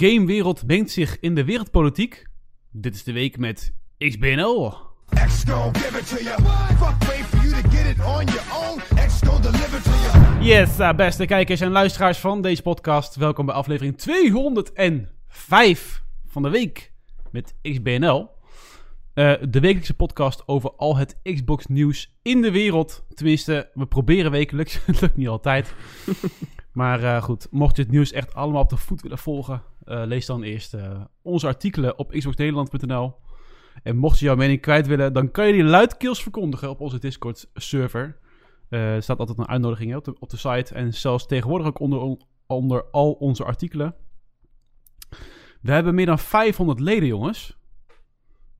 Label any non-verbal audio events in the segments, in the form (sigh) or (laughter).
gamewereld mengt zich in de wereldpolitiek. Dit is de week met XBNL. Yes, uh, beste kijkers en luisteraars van deze podcast. Welkom bij aflevering 205 van de week met XBNL. Uh, de wekelijkse podcast over al het Xbox nieuws in de wereld. Tenminste, we proberen wekelijks. (laughs) het lukt niet altijd. (laughs) maar uh, goed, mocht je het nieuws echt allemaal op de voet willen volgen, lees dan eerst onze artikelen op xboxnederland.nl. En mocht je jouw mening kwijt willen, dan kan je die luidkeels verkondigen op onze Discord-server. er staat altijd een uitnodiging op de, op de site en zelfs tegenwoordig ook onder, onder al onze artikelen. We hebben meer dan 500 leden, jongens.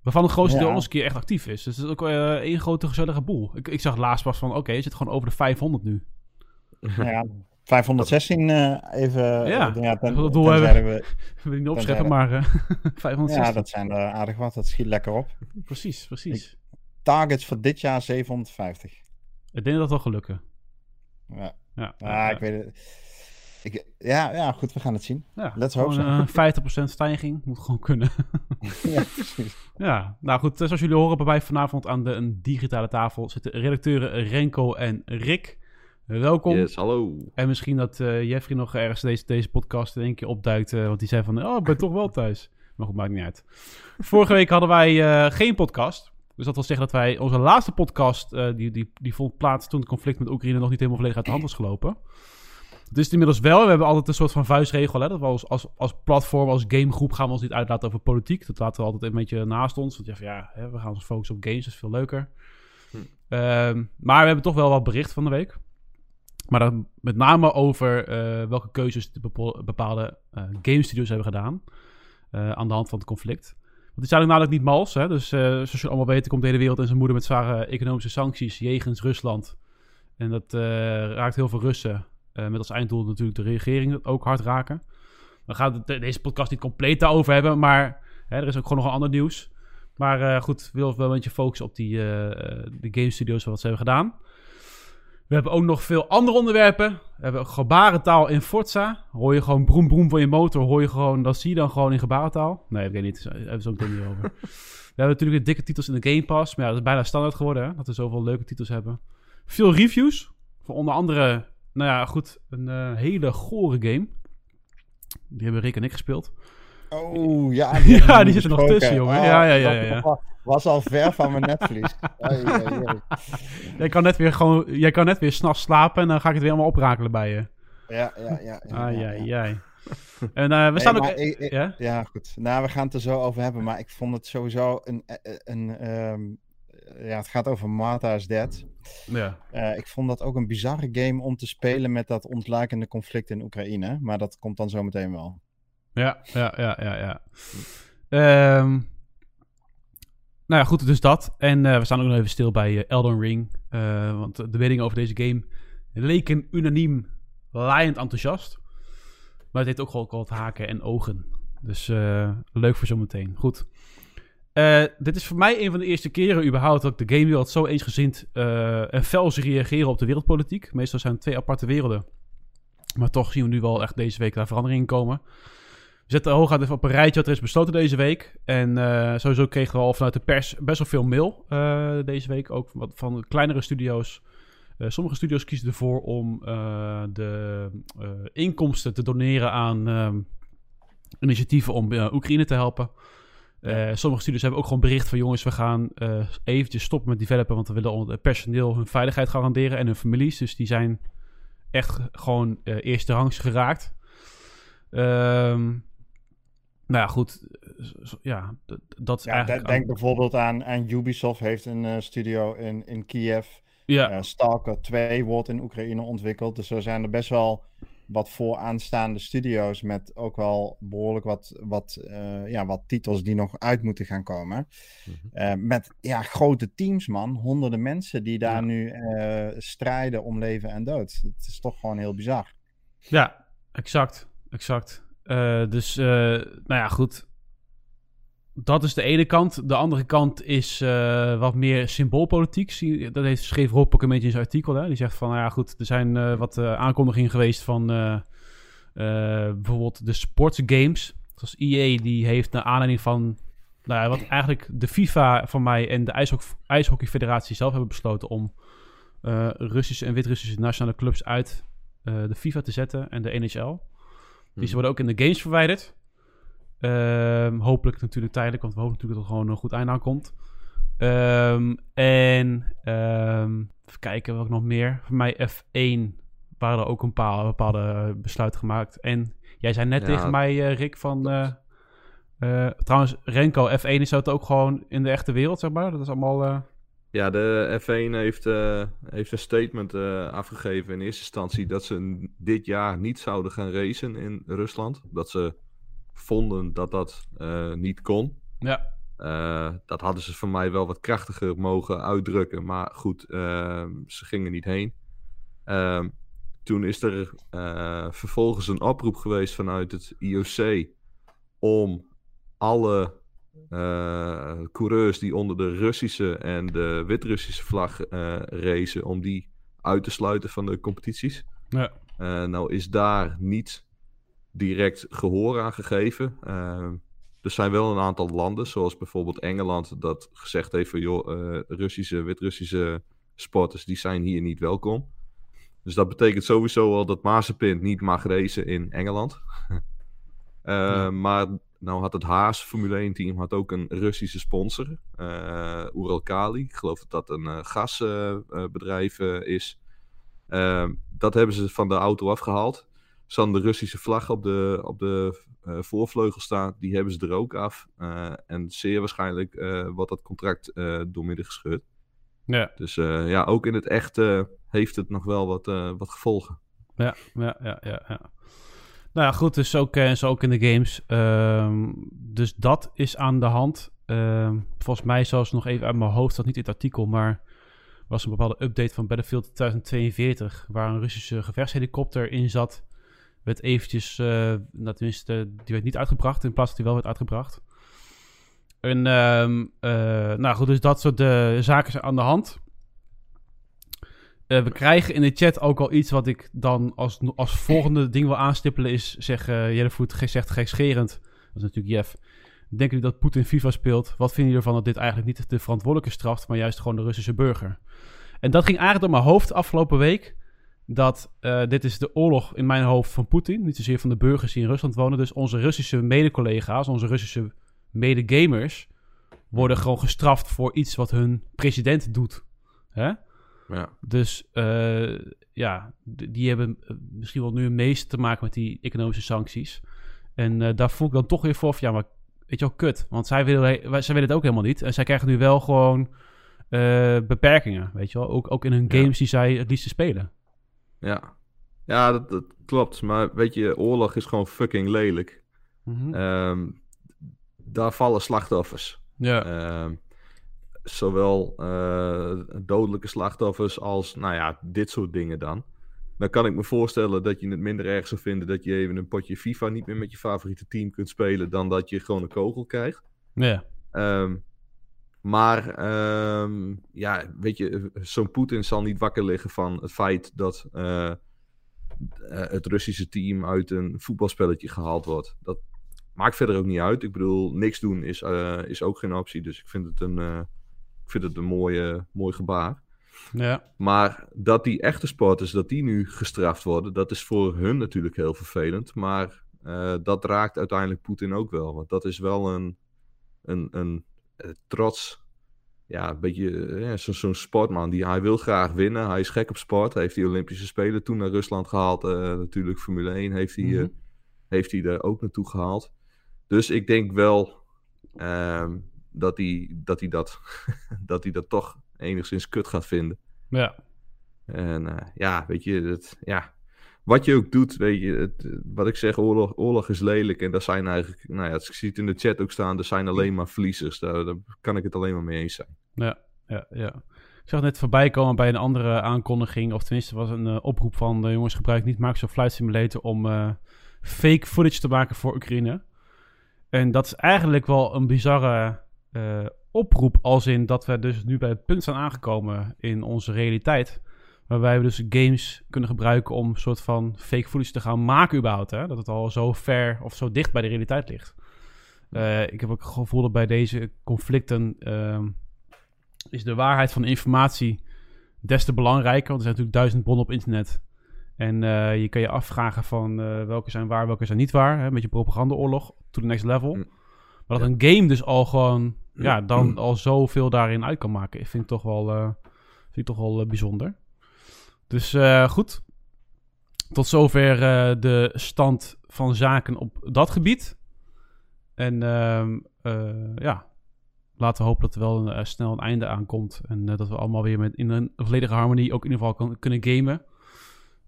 Waarvan het grootste Ja. deel ons een keer echt actief is. Dus het is ook eh, één grote gezellige boel. Ik, ik zag laatst pas van, oké, je zit gewoon over de 500 nu. Ja, (laughs) 516 eh, even. Ja, eh, ja ten, dat doel hebben. we- (laughs) wil niet opscheppen, maar eh 560. (laughs) ja, dat zijn er aardig wat. Dat schiet lekker op. Precies, precies. Targets voor dit jaar 750. Ik denk dat dat wel gaat lukken. Ja, Ja, ah, ik weet het. Ik, ja, ja, goed, we gaan het zien. Ja, let's hope eh, 50% stijging. Moet gewoon kunnen. (laughs) ja, precies. ja, nou goed. eh, Zoals jullie horen, bij mij vanavond aan de een digitale tafel zitten redacteuren Renko en Rick. Welkom. Yes, hallo. En misschien dat eh, Jeffrey nog ergens deze, deze podcast in één keer opduikt. eh, want die zei van, oh, ik ben toch wel thuis. Maar goed, maakt niet uit. Vorige week hadden wij eh, geen podcast. Dus dat wil zeggen dat wij onze laatste podcast, die, die, die vond plaats toen het conflict met Oekraïne nog niet helemaal volledig uit de hand was gelopen. Dat is het inmiddels wel. We hebben altijd een soort van vuistregel. Hè? Dat we als, als, als platform, als gamegroep gaan we ons niet uitlaten over politiek. Dat laten we altijd een beetje naast ons. Want ja, ja hè, we gaan ons focussen op games. Dat is veel leuker. Hm. Ehm, maar we hebben toch wel wat bericht van de week. Maar dan met name over eh, welke keuzes bepaalde eh game studios hebben gedaan. eh, aan de hand van het conflict. Want die zijn ook namelijk niet mals. Hè? Dus zoals je allemaal weten komt de hele wereld en zijn moeder met zware economische sancties jegens Rusland. En dat raakt heel veel Russen. met als einddoel natuurlijk de regering ook hard raken. We gaan de- deze podcast niet compleet daarover hebben. Maar hè, er is ook gewoon nog een ander nieuws. Maar goed, wil wel een beetje focussen op die de game studios wat ze hebben gedaan. We hebben ook nog veel andere onderwerpen. We hebben gebarentaal in Forza. Hoor je gewoon broem broem van je motor, hoor je gewoon, dat zie je dan gewoon in gebarentaal. Nee, dat weet ik niet. Daar hebben we zo meteen niet over. (laughs) We hebben natuurlijk de dikke titels in de Game Pass. Maar ja, dat is bijna standaard geworden, hè? Dat we zoveel leuke titels hebben. Veel reviews. Voor onder andere, nou ja, goed, een eh, hele gore game. Die hebben Rick en ik gespeeld. Oh, ja. (laughs) Ja, die zit er nog tussen, jongen. Oh, Ja, ja, ja, wa- Was al ver van mijn netvlies. Ai, ai, ai. (laughs) Jij kan net weer gewoon, jij kan net weer s'nachts slapen en dan ga ik het weer allemaal oprakelen bij je. Ja, ja, ja. ja, Ai, ja. En eh, we staan ook... maar ik- ik- ja? Ja, goed. Nou, we gaan het er zo over hebben, maar ik vond het sowieso een. een, een ehm, ja, het gaat over Martha is Dead. Ja. Eh, ik vond dat ook een bizarre game om te spelen met dat ontluikende conflict in Oekraïne. Maar dat komt dan zo meteen wel. Ja, ja, ja, ja, ja. Ehm, nou ja, goed, dus dat. En eh, we staan ook nog even stil bij eh, Elden Ring. Eh, want de meningen over deze game leken unaniem laaiend enthousiast. Maar het heeft ook gewoon wat haken en ogen. Dus leuk voor zometeen. Goed. Dit is voor mij een van de eerste keren überhaupt dat ik de gamewereld zo eensgezind en fel reageren op de wereldpolitiek. Meestal zijn het twee aparte werelden. Maar toch zien we nu wel echt deze week daar veranderingen in komen. Zetten hooguit even op een rijtje wat er is besloten deze week. En eh, sowieso kregen we al vanuit de pers best wel veel mail eh, deze week. Ook wat van kleinere studio's. Eh, sommige studio's kiezen ervoor om de inkomsten te doneren aan ehm, initiatieven om Oekraïne te helpen. Sommige studios hebben ook gewoon bericht van jongens, we gaan eventjes stoppen met developen, want we willen het personeel hun veiligheid garanderen en hun families. Dus die zijn echt gewoon eerste rangs geraakt. Ehm, nou ja, goed. eh, Ja, dat is Ja, eigenlijk... denk, bijvoorbeeld aan, aan Ubisoft heeft een eh, studio in, in Kiev. ja, Eh, Stalker 2 wordt in Oekraïne ontwikkeld. Dus er zijn er best wel wat vooraanstaande studio's met ook wel behoorlijk wat, wat, eh, ja, wat titels die nog uit moeten gaan komen. Mhm. Eh, met ja, grote teams, man. Honderden mensen die daar Ja. nu eh, strijden om leven en dood. Het is toch gewoon heel bizar. ja, exact. Exact. Eh, dus, eh, nou ja, goed. Dat is de ene kant. De andere kant is eh, wat meer symboolpolitiek. Dat heeft, schreef Rob ook een beetje in zijn artikel. Hè? Die zegt van, nou ja, goed, er zijn wat aankondigingen geweest van bijvoorbeeld de sportsgames. Zoals EA die heeft naar aanleiding van nou ja, wat eigenlijk de FIFA van mij en de IJshockey, IJshockey Federatie zelf hebben besloten om Russische en Wit-Russische nationale clubs uit de FIFA te zetten en de NHL. Die ze worden ook in de games verwijderd. Ehm, hopelijk natuurlijk tijdelijk, want we hopen natuurlijk dat er gewoon een goed einde aankomt. Ehm en ehm, even kijken wat nog meer. Voor mij F1 waren er ook een paar bepaalde besluiten gemaakt. En jij zei net Ja. tegen mij, eh, Rick, van... eh, eh, trouwens, Renko, F1 is dat ook gewoon in de echte wereld, zeg maar? Dat is allemaal... Ja, de F1 heeft, eh, heeft een statement eh, afgegeven in eerste instantie dat ze dit jaar niet zouden gaan racen in Rusland. Dat ze vonden dat dat eh, niet kon. ja, dat hadden ze van mij wel wat krachtiger mogen uitdrukken. Maar goed, eh, ze gingen niet heen. Ehm, toen is er vervolgens een oproep geweest vanuit het IOC om alle eh, coureurs die onder de Russische en de Wit-Russische vlag eh racen, om die uit te sluiten van de competities. ja, Eh, nou is daar niet direct gehoor aan gegeven. Er zijn wel een aantal landen, zoals bijvoorbeeld Engeland, dat gezegd heeft van joh, Russische, Wit-Russische sporters, die zijn hier niet welkom. Dus dat betekent sowieso al dat Mazepin niet mag racen in Engeland. (laughs) Ja. Maar nou had het Haas Formule 1 team had ook een Russische sponsor, eh Uralkali. Ik geloof dat dat een gasbedrijf is. Ehm, dat hebben ze van de auto afgehaald. Hadden de Russische vlag op de, op de eh, voorvleugel staan. Die hebben ze er ook af. Eh, en zeer waarschijnlijk eh, wordt dat contract eh, doormidden gescheurd. ja, Dus eh, ja, ook in het echt eh, heeft het nog wel wat, eh, wat gevolgen. ja, ja, ja, ja, ja. Nou ja, goed, dus ook, eh, zo ook in de games. Ehm, dus dat is aan de hand. Ehm, volgens mij zelfs nog even uit mijn hoofd, dat niet in het artikel, maar was een bepaalde update van Battlefield 2042, waar een Russische gevechtshelikopter in zat. Werd eventjes, eh, nou, tenminste, die werd niet uitgebracht, in plaats dat die wel werd uitgebracht. En, ehm, eh, nou goed, dus dat soort zaken zijn aan de hand. Eh, we krijgen in de chat ook al iets wat ik dan als, als volgende ding wil aanstippelen is, zeg uh, Jellevoet ge- zegt gekscherend, dat is natuurlijk Jeff. Denken jullie dat Poetin FIFA speelt? Wat vinden jullie ervan dat dit eigenlijk niet de verantwoordelijke straft, maar juist gewoon de Russische burger? En dat ging eigenlijk door mijn hoofd afgelopen week. Dat eh, dit is de oorlog in mijn hoofd van Poetin. Niet zozeer van de burgers die in Rusland wonen. Dus onze Russische mede-collega's, onze Russische mede-gamers... worden gewoon gestraft voor iets wat hun president doet. Hè? Ja, Dus eh, ja, die hebben eh, misschien wel nu het meeste te maken met die economische sancties. En eh, daar voel ik dan toch weer voor, van, ja, maar weet je wel, kut. Want zij willen, zij willen het ook helemaal niet. En zij krijgen nu wel gewoon beperkingen, weet je wel. Ook, ook in hun Ja. games die zij het liefste spelen. ja. ja dat, dat klopt. Maar weet je, oorlog is gewoon fucking lelijk. Mhm. Ehm, daar vallen slachtoffers. ja. Ehm, zowel eh, dodelijke slachtoffers als, nou ja, dit soort dingen dan. Dan kan ik me voorstellen dat je het minder erg zou vinden dat je even een potje FIFA niet meer met je favoriete team kunt spelen, dan dat je gewoon een kogel krijgt. ja. Ehm, maar ehm, ja, weet je, zo'n Poetin zal niet wakker liggen van het feit dat eh, eh, het Russische team uit een voetbalspelletje gehaald wordt. Dat maakt verder ook niet uit. Ik bedoel, niks doen is, is ook geen optie. Dus ik vind het een, ik vind het een mooie, mooi gebaar. ja. Maar dat die echte sporters, dat die nu gestraft worden, dat is voor hun natuurlijk heel vervelend. Maar eh, dat raakt uiteindelijk Poetin ook wel. Want dat is wel een, een, een eh, trots, ja, een beetje eh, ja, zo- zo'n sportman. Die, hij wil graag winnen, hij is gek op sport. Hij heeft die Olympische Spelen toen naar Rusland gehaald. eh, natuurlijk Formule 1 heeft hij, Mhm. heeft hij er ook naartoe gehaald. Dus ik denk wel ehm, dat, hij, dat, hij dat, (laughs) dat hij dat toch enigszins kut gaat vinden. ja. En eh, ja, weet je, het, ja, wat je ook doet, weet je, het, eh, wat ik zeg, oorlog, oorlog is lelijk. En daar zijn eigenlijk, nou ja, ik zie het in de chat ook staan, er zijn alleen maar verliezers. Daar, daar kan ik het alleen maar mee eens zijn. Ja, ja, ja. Ik zag net voorbij komen bij een andere aankondiging, of tenminste was een eh, oproep van de jongens gebruik niet Microsoft Flight Simulator om eh, fake footage te maken voor Oekraïne. En dat is eigenlijk wel een bizarre eh, oproep, als in dat we dus nu bij het punt zijn aangekomen in onze realiteit, Waarbij we dus games kunnen gebruiken om een soort van fake footage te gaan maken überhaupt. Hè? Dat het al zo ver of zo dicht bij de realiteit ligt. Eh, ik heb ook het gevoel dat bij deze conflicten ehm, is de waarheid van informatie des te belangrijker. Want er zijn natuurlijk duizend bronnen op internet. En eh, je kan je afvragen van welke zijn waar, welke zijn niet waar. Hè? Een beetje propagandaoorlog to the next level. Mm. Maar dat een game dus al gewoon, ja, dan al zoveel daarin uit kan maken. Vind ik toch wel, eh, vind ik toch wel eh, bijzonder. Dus eh, goed. Tot zover de stand van zaken op dat gebied. En ehm, eh, ja, laten we hopen dat er wel een, snel een einde aankomt. En dat we allemaal weer met, in een volledige harmonie ook in ieder geval kan, kunnen gamen.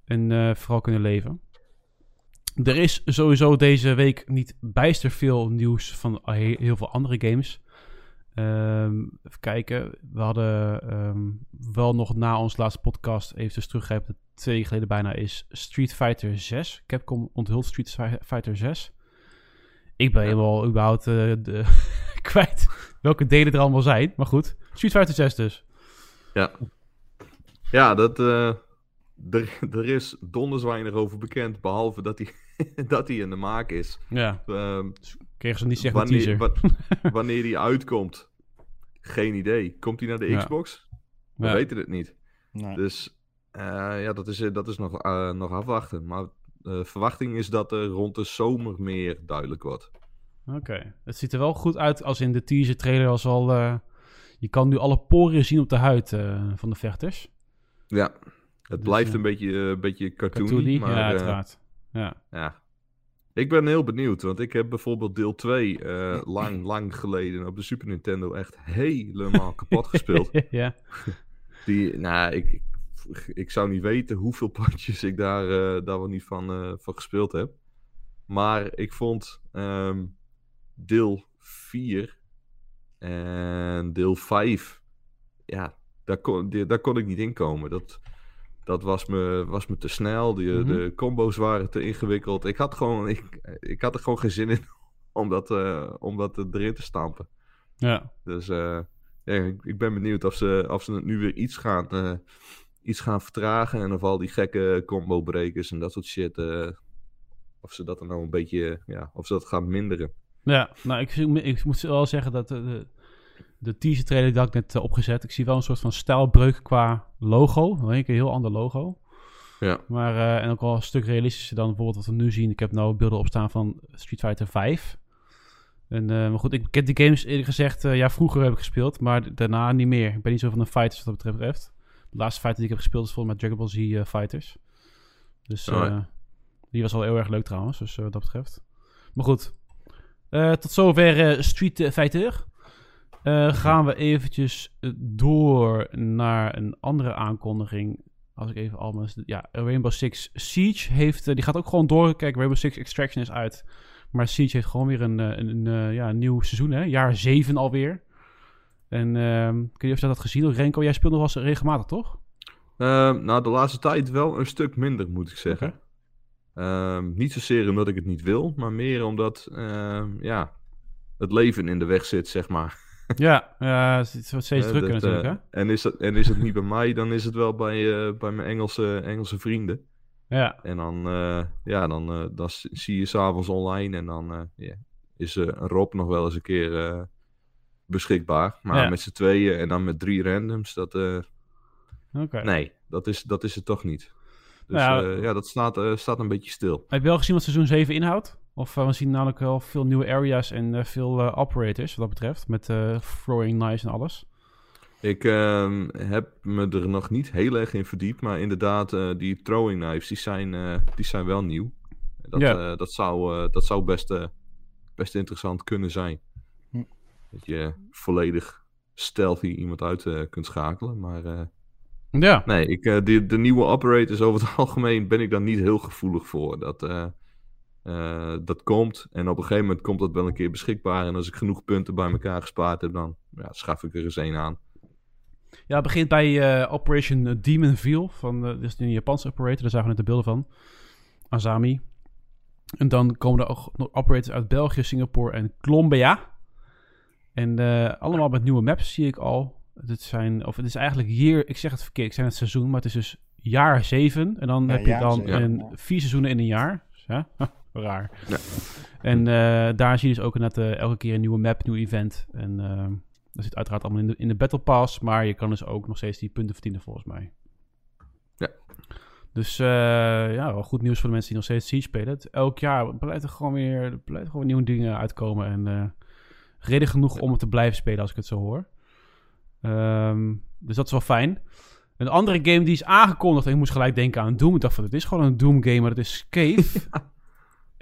En vooral kunnen leven. Er is sowieso deze week niet bijster veel nieuws van he- heel veel andere games. Ehm, even kijken. We hadden ehm, wel nog na onze laatste podcast even dus teruggrijpen. Dat twee geleden bijna is Street Fighter 6. Capcom onthult Street Fi- Fighter 6. Ik ben helemaal überhaupt eh, de, (laughs) kwijt welke delen er allemaal zijn. Maar goed, Street Fighter 6 dus. Ja, ja dat, eh, er, (laughs) er is donders weinig over bekend, behalve dat hij, (laughs) dat hij in de maak is. Ja, Ehm, kregen ze niet zeggen wanneer, teaser. wa- (laughs) wanneer die uitkomt, geen idee. Komt hij naar de Ja. Xbox? We Ja. weten het niet. Nee. Dus eh, ja, dat is, dat is nog, eh, nog afwachten. Maar de verwachting is dat er rond de zomer meer duidelijk wordt. Oké, het ziet er wel goed uit als in de teaser trailer als al... eh, je kan nu alle poriën zien op de huid eh, van de vechters. Ja, het blijft eh, een beetje, een beetje cartoony, Cartoony, maar ja, eh, uiteraard. Ja. ja. Ik ben heel benieuwd, want ik heb bijvoorbeeld deel 2 eh, lang, lang geleden op de Super Nintendo echt helemaal (laughs) kapot gespeeld. ja. (laughs) Die, nou, ik, ik, ik zou niet weten hoeveel potjes ik daar, eh, daar wel niet van, eh, van gespeeld heb. Maar ik vond ehm, deel 4 en deel 5, ja, daar kon, daar kon ik niet in komen. Dat, dat was, me, was me te snel, die, Mhm. de combo's waren te ingewikkeld. Ik had, gewoon, ik, ik had er gewoon geen zin in (laughs) om dat, eh, om dat erin te stampen. ja. Dus eh, ja, ik, ik ben benieuwd of ze, of ze het nu weer iets gaan, eh, iets gaan vertragen. En of al die gekke combo breakers en dat soort shit. of ze dat er nou een beetje. Ja, of ze dat gaan minderen. Ja, nou, ik, ik moet wel zeggen dat de, de, teaser trailer die ik net eh, opgezet. Ik zie wel een soort van stijlbreuk qua logo. Dan ik een heel ander logo. Ja. Maar, eh, en ook wel een stuk realistischer dan bijvoorbeeld wat we nu zien. Ik heb nou beelden opstaan van Street Fighter 5. En, eh, maar goed, ik ken die games eerlijk gezegd, ja, vroeger heb ik gespeeld, maar daarna niet meer. Ik ben niet zo van de fighters wat dat betreft. De laatste fighter die ik heb gespeeld is volgens mij Dragon Ball Z Fighters. Dus Oh, ja. die was wel heel erg leuk trouwens, dus wat dat betreft. Maar goed, tot zover Street Fighter. Eh, gaan we eventjes eh, door naar een andere aankondiging. Als ik even allemaal... Ja, Rainbow Six Siege heeft... eh, die gaat ook gewoon door. Kijk, Rainbow Six Extraction is uit. Maar Siege heeft gewoon weer een, een, een, ja, nieuw seizoen, hè? Jaar 7 alweer. En ehm weet niet of je dat had gezien. Renko, jij speelt nog wel eens regelmatig, toch? Ehm, nou, de laatste tijd wel een stuk minder, moet ik zeggen. Ehm, niet zozeer omdat ik het niet wil, maar meer omdat ehm, ja, het leven in de weg zit, zeg maar. Ja, ja, het wordt steeds Eh, drukker dat, natuurlijk, eh, hè? En is, het, en is het niet bij mij, dan is het wel bij, eh, bij mijn Engelse, Engelse vrienden. Ja, En dan, ja, dan, dan zie je s'avonds online en dan ja, is Rob nog wel eens een keer beschikbaar. Maar Ja. met z'n tweeën en dan met drie randoms, dat, nee, dat is, dat is het toch niet. Dus Nou ja, dat staat, staat een beetje stil. Heb je wel gezien wat seizoen 7 inhoudt? Of eh, we zien namelijk wel veel nieuwe areas en eh, veel eh, operators wat dat betreft. Met eh throwing knives en alles. Ik ehm, heb me er nog niet heel erg in verdiept, maar inderdaad, eh, die throwing knives, die zijn, eh, die zijn wel nieuw. Dat, Ja. eh, dat zou, eh, dat zou best, eh, best interessant kunnen zijn. Hm. Dat je volledig stealthy iemand uit eh, kunt schakelen. Maar eh, Ja, nee, ik, eh, die, de nieuwe operators over het (laughs) algemeen ben ik daar niet heel gevoelig voor. Dat, eh, dat komt en op een gegeven moment komt dat wel een keer beschikbaar. En als ik genoeg punten bij elkaar gespaard heb, dan ja, schaf ik er eens een aan. ja het begint bij eh, Operation Demon Veil. Van, eh, dit is een Japanse operator, daar zagen we net de beelden van. Azami. En dan komen er ook nog operators uit België, Singapore en Colombia. En eh, allemaal met nieuwe maps zie ik al. Het zijn, of het is eigenlijk hier, ik zeg het verkeerd, ik zei het seizoen, maar het is dus jaar zeven. En dan Ja, heb je dan zeven, een, vier seizoenen in een jaar. Ja, (laughs) raar. Ja. En eh, daar zie je dus ook net elke keer een nieuwe map, nieuw event. En eh, dat zit uiteraard allemaal in de, in de Battle Pass. Maar je kan dus ook nog steeds die punten verdienen volgens mij. Ja. Dus eh, ja, wel goed nieuws voor de mensen die nog steeds Siege spelen. Het, elk jaar blijft er gewoon weer er blijven gewoon nieuwe dingen uitkomen. En eh, reden genoeg om het te blijven spelen als ik het zo hoor. Ehm, dus dat is wel fijn. Een andere game die is aangekondigd. En ik moest gelijk denken aan Doom. Ik dacht van, het is gewoon een Doom game, maar het is Cave. (laughs)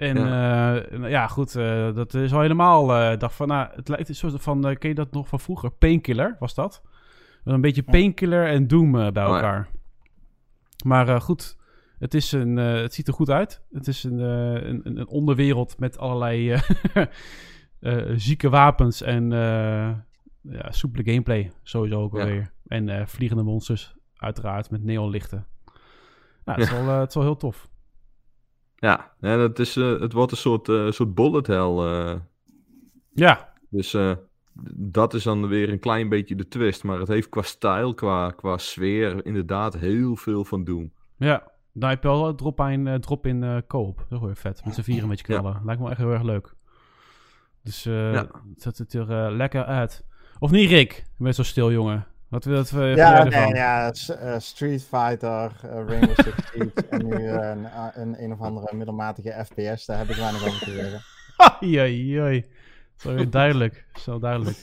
En ja, ja goed, eh, dat is al helemaal... eh, Ik dacht van, nou, het lijkt een soort van... eh, ken je dat nog van vroeger? Painkiller was dat? Een beetje Painkiller en Doom eh, bij Oh, ja. elkaar. Maar eh, goed, het, is een, eh, het ziet er goed uit. Het is een, eh, een, een- onderwereld met allerlei eh, (laughs) eh, zieke wapens en eh ja, soepele gameplay. Sowieso ook Ja. alweer. En eh, vliegende monsters, uiteraard, met neonlichten. Nou, het, is wel, eh, het is wel heel tof. Ja, en het, is, eh, het wordt een soort, eh, soort bullet hell. eh. Ja, dus dat is dan weer een klein beetje de twist. Maar het heeft qua stijl, qua, qua sfeer, inderdaad heel veel van Doom. ja. Nou, heb je wel een drop in, drop in koop. Dat is wel weer vet. Met z'n vieren een beetje Ja. knallen. Lijkt me echt heel erg leuk. Dus Ja. het ziet er lekker uit. Of niet, Rick? Je bent zo stil, jongen. Wat wil dat uh, Ja, ervan? nee, ja, eh, Street Fighter, eh, Rainbow Six Siege (laughs) en nu eh, een, een, een of andere middelmatige FPS, daar heb ik weinig over te zeggen. (laughs) Ai, ai, ai. Zo weer (laughs) duidelijk. Zo duidelijk.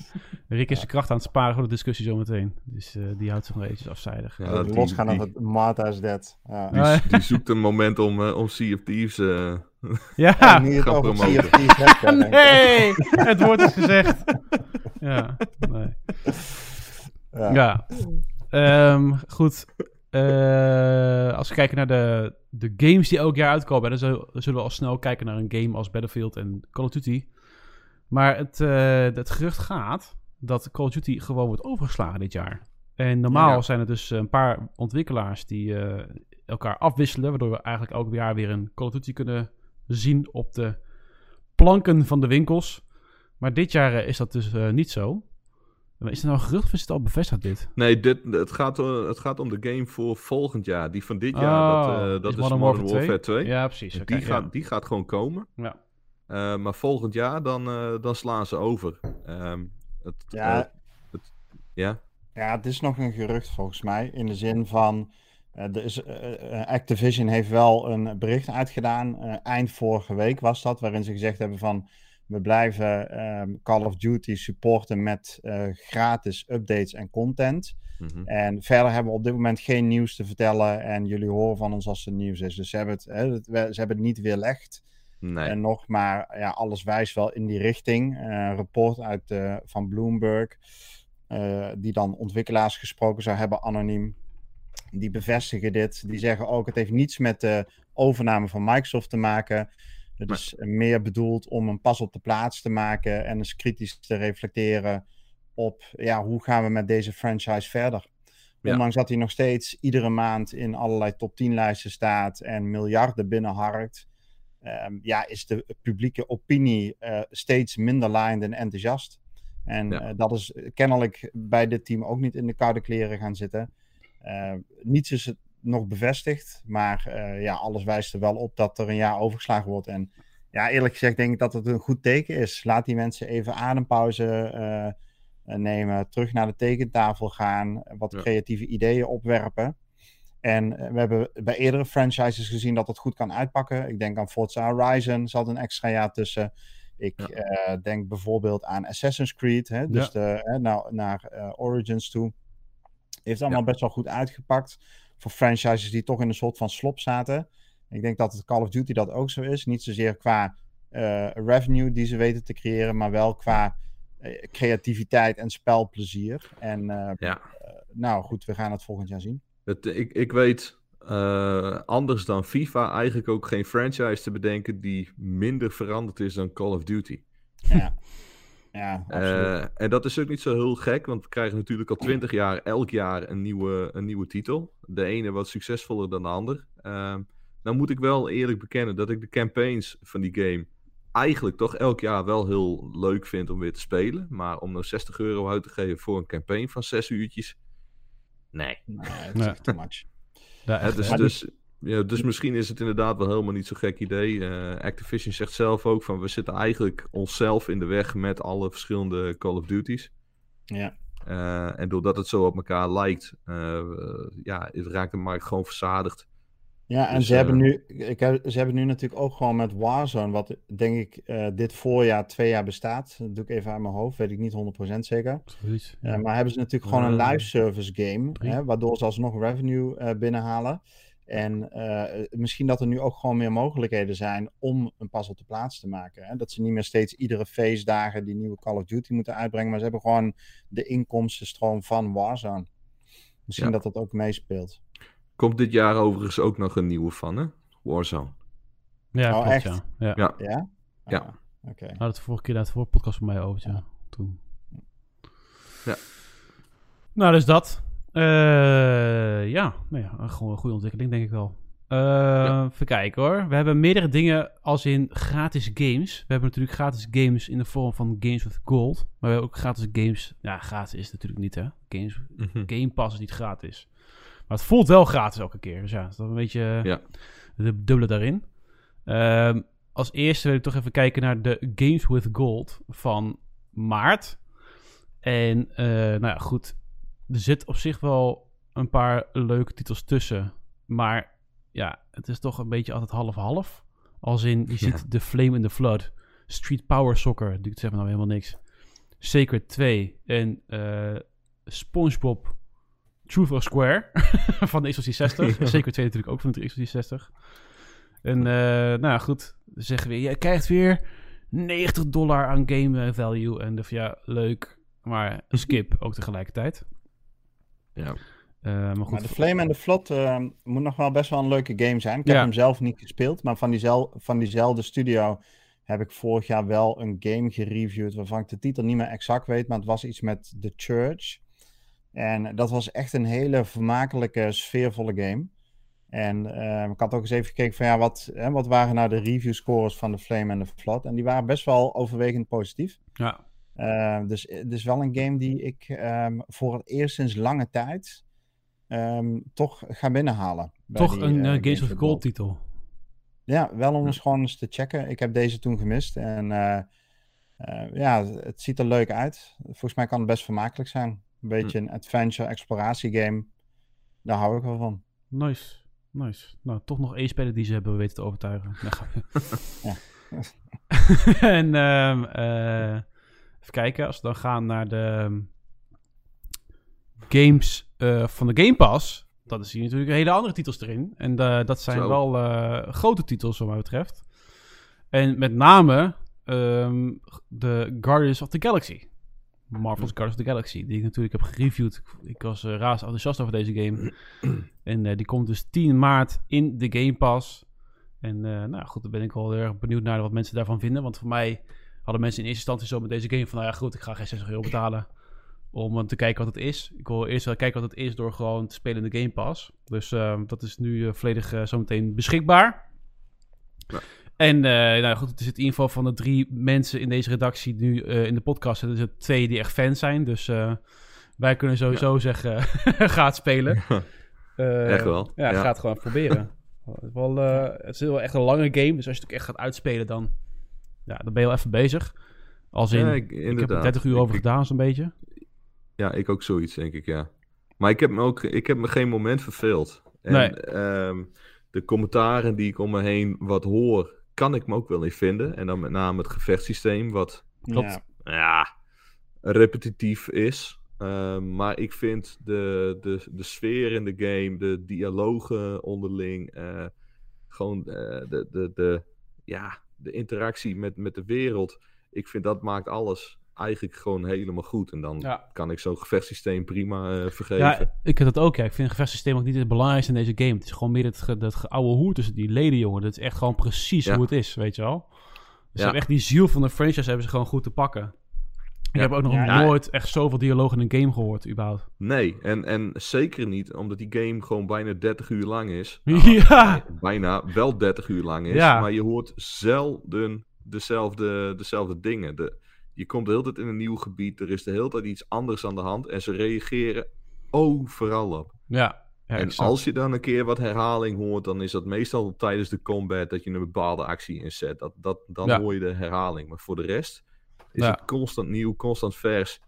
Rick is zijn kracht aan het sparen voor de discussie zometeen. Dus eh, die houdt zich nog eventjes afzijdig. Ja, die- Losgaan die- over Martha's Dead. Ja. Die, Ah, die zoekt een moment om, eh, om Sea of Thieves... eh, Ja! Je het gaan over promoten. Sea of Thieves. Nee! Het woord is gezegd. Ja, nee. Ja. Ja. Ehm, goed. Eh, als we kijken naar de, de games die elk jaar uitkomen, dan zullen, we al snel kijken naar een game als Battlefield en Call of Duty. Maar het, eh, het gerucht gaat dat Call of Duty gewoon wordt overgeslagen dit jaar. En normaal Ja. zijn er dus een paar ontwikkelaars die eh, elkaar afwisselen, waardoor we eigenlijk elk jaar weer een Call of Duty kunnen zien op de planken van de winkels. Maar dit jaar eh, is dat dus eh, niet zo. Maar Is het nou een gerucht of is het al bevestigd dit? Nee, dit, het, gaat, eh, het gaat om de game voor volgend jaar. Die van dit jaar, dat, eh, dat is, Modern, Warfare 2. Ja, precies. Die, gaat, die gaat gewoon komen. Ja. Eh, maar volgend jaar, dan, eh, dan slaan ze over. Ehm, het, Ja. het- ja? Ja, het is nog een gerucht volgens mij. In de zin van. eh, er is, Activision heeft wel een bericht uitgedaan. eh, eind vorige week was dat. Waarin ze gezegd hebben van. We blijven ehm, Call of Duty supporten met eh, gratis updates en content. Mhm. En verder hebben we op dit moment geen nieuws te vertellen. En jullie horen van ons als er nieuws is. Dus ze hebben het, hè, ze hebben het niet weerlegd. Nee. En nog maar, ja, alles wijst wel in die richting. Een rapport uit, eh, van Bloomberg, die dan ontwikkelaars gesproken zou hebben, anoniem. Die bevestigen dit. Die zeggen ook, het heeft niets met de overname van Microsoft te maken. Het is meer bedoeld om een pas op de plaats te maken en eens kritisch te reflecteren op, ja, hoe gaan we met deze franchise verder? Ja. Ondanks dat hij nog steeds iedere maand in allerlei top 10 lijsten staat en miljarden binnenharkt, ehm, ja, is de publieke opinie eh, steeds minder laaiend en enthousiast. En Ja. eh, dat is kennelijk bij dit team ook niet in de koude kleren gaan zitten. Eh, niets is het nog bevestigd, maar eh, ja, alles wijst er wel op dat er een jaar overgeslagen wordt. En ja, eerlijk gezegd denk ik dat het een goed teken is. Laat die mensen even adempauze eh, nemen, terug naar de tekentafel gaan, wat Ja. creatieve ideeën opwerpen. En we hebben bij eerdere franchises gezien dat het goed kan uitpakken. Ik denk aan Forza Horizon, zat een extra jaar tussen. Ik Ja. denk bijvoorbeeld aan Assassin's Creed, hè, dus de, hè, nou, naar Origins toe. Heeft allemaal Ja. best wel goed uitgepakt. Voor franchises die toch in een soort van slop zaten. Ik denk dat het Call of Duty dat ook zo is. Niet zozeer qua eh, revenue die ze weten te creëren, maar wel qua eh, creativiteit en spelplezier. En eh, Ja. nou goed, we gaan het volgend jaar zien. Het, ik, ik weet anders dan FIFA eigenlijk ook geen franchise te bedenken die minder veranderd is dan Call of Duty. Ja, (laughs) ja absoluut. Eh, en dat is ook niet zo heel gek, want we krijgen natuurlijk al twintig jaar elk jaar een nieuwe, een nieuwe titel. De ene wat succesvoller dan de ander. Ehm nou moet ik wel eerlijk bekennen dat ik de campaigns van die game eigenlijk toch elk jaar wel heel leuk vind om weer te spelen. Maar om nou 60 euro uit te geven voor een campaign van 6 uurtjes, nee. Nee, het is echt too much. Ja, Hè, echt, dus? Dus, ja, dus misschien is het inderdaad wel helemaal niet zo'n gek idee. Eh, Activision zegt zelf ook van we zitten eigenlijk onszelf in de weg met alle verschillende Call of Duties. Ja. Eh, en doordat het zo op elkaar lijkt, eh, ja, het raakt de markt gewoon verzadigd. Ja, en Dus, ze, hebben nu, ik heb, ze hebben nu natuurlijk ook gewoon met Warzone, wat denk ik eh, dit voorjaar twee jaar bestaat. Dat doe ik even uit mijn hoofd, weet ik niet 100% zeker. Eh, maar hebben ze natuurlijk gewoon een live service game, hè, waardoor ze alsnog revenue eh, binnenhalen. En eh, misschien dat er nu ook gewoon meer mogelijkheden zijn om een pas op de plaats te maken. Hè? Dat ze niet meer steeds iedere feestdagen die nieuwe Call of Duty moeten uitbrengen, maar ze hebben gewoon de inkomstenstroom van Warzone. Misschien Ja. dat dat ook meespeelt. Komt dit jaar overigens ook nog een nieuwe van, hè? Warzone. Ja, Oh, klopt, echt? ja. ja. Ja. Ja? Ja. Ah, Oké. Het de vorige keer de vorige podcast van mij over, ja. Toen. Ja. Nou, dus dat. Eh, ja, nou ja, gewoon een goede ontwikkeling, denk ik wel. Eh, Even kijken hoor. We hebben meerdere dingen als in gratis games. We hebben natuurlijk gratis games in de vorm van Games with Gold. Maar we hebben ook gratis games. Ja, gratis is het natuurlijk niet, hè? Games, Mhm. Game Pass is niet gratis. Maar het voelt wel gratis elke keer. Dus ja, dat is een beetje Ja. de dubbele daarin. Ehm, als eerste wil ik toch even kijken naar de Games with Gold van maart. En eh, nou ja, goed. Er zit op zich wel een paar leuke titels tussen. Maar ja, het is toch een beetje altijd half-half. Als in, je ziet The Flame in the Flood. Street Power Soccer, die zegt me nou helemaal niks. Sacred 2 en eh SpongeBob Truth or Square (laughs) van de Xbox 360. En Sacred 2 natuurlijk ook van de Xbox 360. En eh, nou ja, goed. Zeggen we, jij krijgt weer 90 dollar aan game value. En van, ja, leuk. Maar skip ook tegelijkertijd. Ja. Eh, maar goed. Maar de Flame en de Vlot eh, moet nog wel best wel een leuke game zijn. Ik heb hem zelf niet gespeeld, maar van, diezel, van diezelfde studio heb ik vorig jaar wel een game gereviewd waarvan ik de titel niet meer exact weet, maar het was iets met The Church. En dat was echt een hele vermakelijke, sfeervolle game. En eh, ik had ook eens even gekeken van ja, wat, hè, wat waren nou de review scores van de Flame en de Flood? En die waren best wel overwegend positief. ja, Uh, dus het is wel een game die ik ehm, voor het eerst sinds lange tijd ehm, toch ga binnenhalen. toch die, een eh, eh, Games of Gold titel. Ja, wel om eens gewoon eens te checken. Ik heb deze toen gemist en eh, eh, ja, het ziet er leuk uit. Volgens mij kan het best vermakelijk zijn. Een beetje een adventure exploratie game. Daar hou ik wel van. Nice, nice. Nou, toch nog één speler die ze hebben weten te overtuigen. (laughs) Ja. (laughs) en ehm, eh, kijken, als we dan gaan naar de games eh, van de Game Pass, dan zie je natuurlijk hele andere titels erin. En eh, dat zijn Zo. wel eh, grote titels wat mij betreft. En met name ehm, de Guardians of the Galaxy. Marvel's Guardians of the Galaxy, die ik natuurlijk heb gereviewd. Ik, was uh, razend enthousiast over deze game. (clears throat) en uh, die komt dus 10 maart in de Game Pass. En uh, nou goed, dan ben ik wel heel erg benieuwd naar wat mensen daarvan vinden. Want voor mij hadden mensen in eerste instantie zo met deze game van... Nou ja, goed, ik ga geen 60 euro betalen om te kijken wat het is. Ik wil eerst wel kijken wat het is door gewoon te spelen in de Game Pass. Dus uh, dat is nu uh, volledig uh, zometeen beschikbaar. Ja. En nou goed, het is het in ieder geval van de drie mensen in deze redactie nu in de podcast. Er zijn twee die echt fans zijn. Dus wij kunnen sowieso ja. zeggen, (laughs) gaat spelen. Uh, (laughs) echt wel. Ja, ja. gaat gewoon proberen. (laughs) het, is wel, het is wel echt een lange game. Dus als je het ook echt gaat uitspelen, dan, ja, dan ben je wel even bezig. Als in, ja, ik, ik, heb er 30 uur over ik, gedaan, zo'n beetje. Ja, ik ook zoiets, denk ik, ja. Maar ik heb me ook ik heb me geen moment verveeld. En, nee. Um, de commentaren die ik om me heen wat hoor, kan ik me ook wel in vinden. En dan met name het gevechtssysteem, wat Klopt. Ja. ja, repetitief is. Uh, maar ik vind de, de, de sfeer in de game, de dialogen onderling, uh, gewoon uh, de, de, de, ja, de interactie met, met de wereld. Ik vind dat maakt alles eigenlijk gewoon helemaal goed. En dan ja. kan ik zo'n gevechtssysteem prima uh, vergeven. Ja, ik heb dat ook. Ja. Ik vind het gevechtssysteem ook niet het belangrijkste in deze game. Het is gewoon meer dat, dat oude hoer tussen die leden, jongen. Dat is echt gewoon precies ja. hoe het is, weet je wel. Dus ja. ze hebben echt die ziel van de franchise hebben ze gewoon goed te pakken. Ik ja. heb ook nog ja, nooit echt zoveel dialoog in een game gehoord, überhaupt. Nee, en, en zeker niet omdat die game gewoon bijna 30 uur lang is. (laughs) Nou, ja! Bijna wel 30 uur lang is. Ja. Maar je hoort zelden dezelfde, dezelfde dingen. De, je komt de hele tijd in een nieuw gebied. Er is de hele tijd iets anders aan de hand. En ze reageren overal op. Ja. Ja, en exact. als je dan een keer wat herhaling hoort, dan is dat meestal tijdens de combat dat je een bepaalde actie inzet. Dat, dat, dan Ja. hoor je de herhaling. Maar voor de rest is Ja. het constant nieuw, constant vers.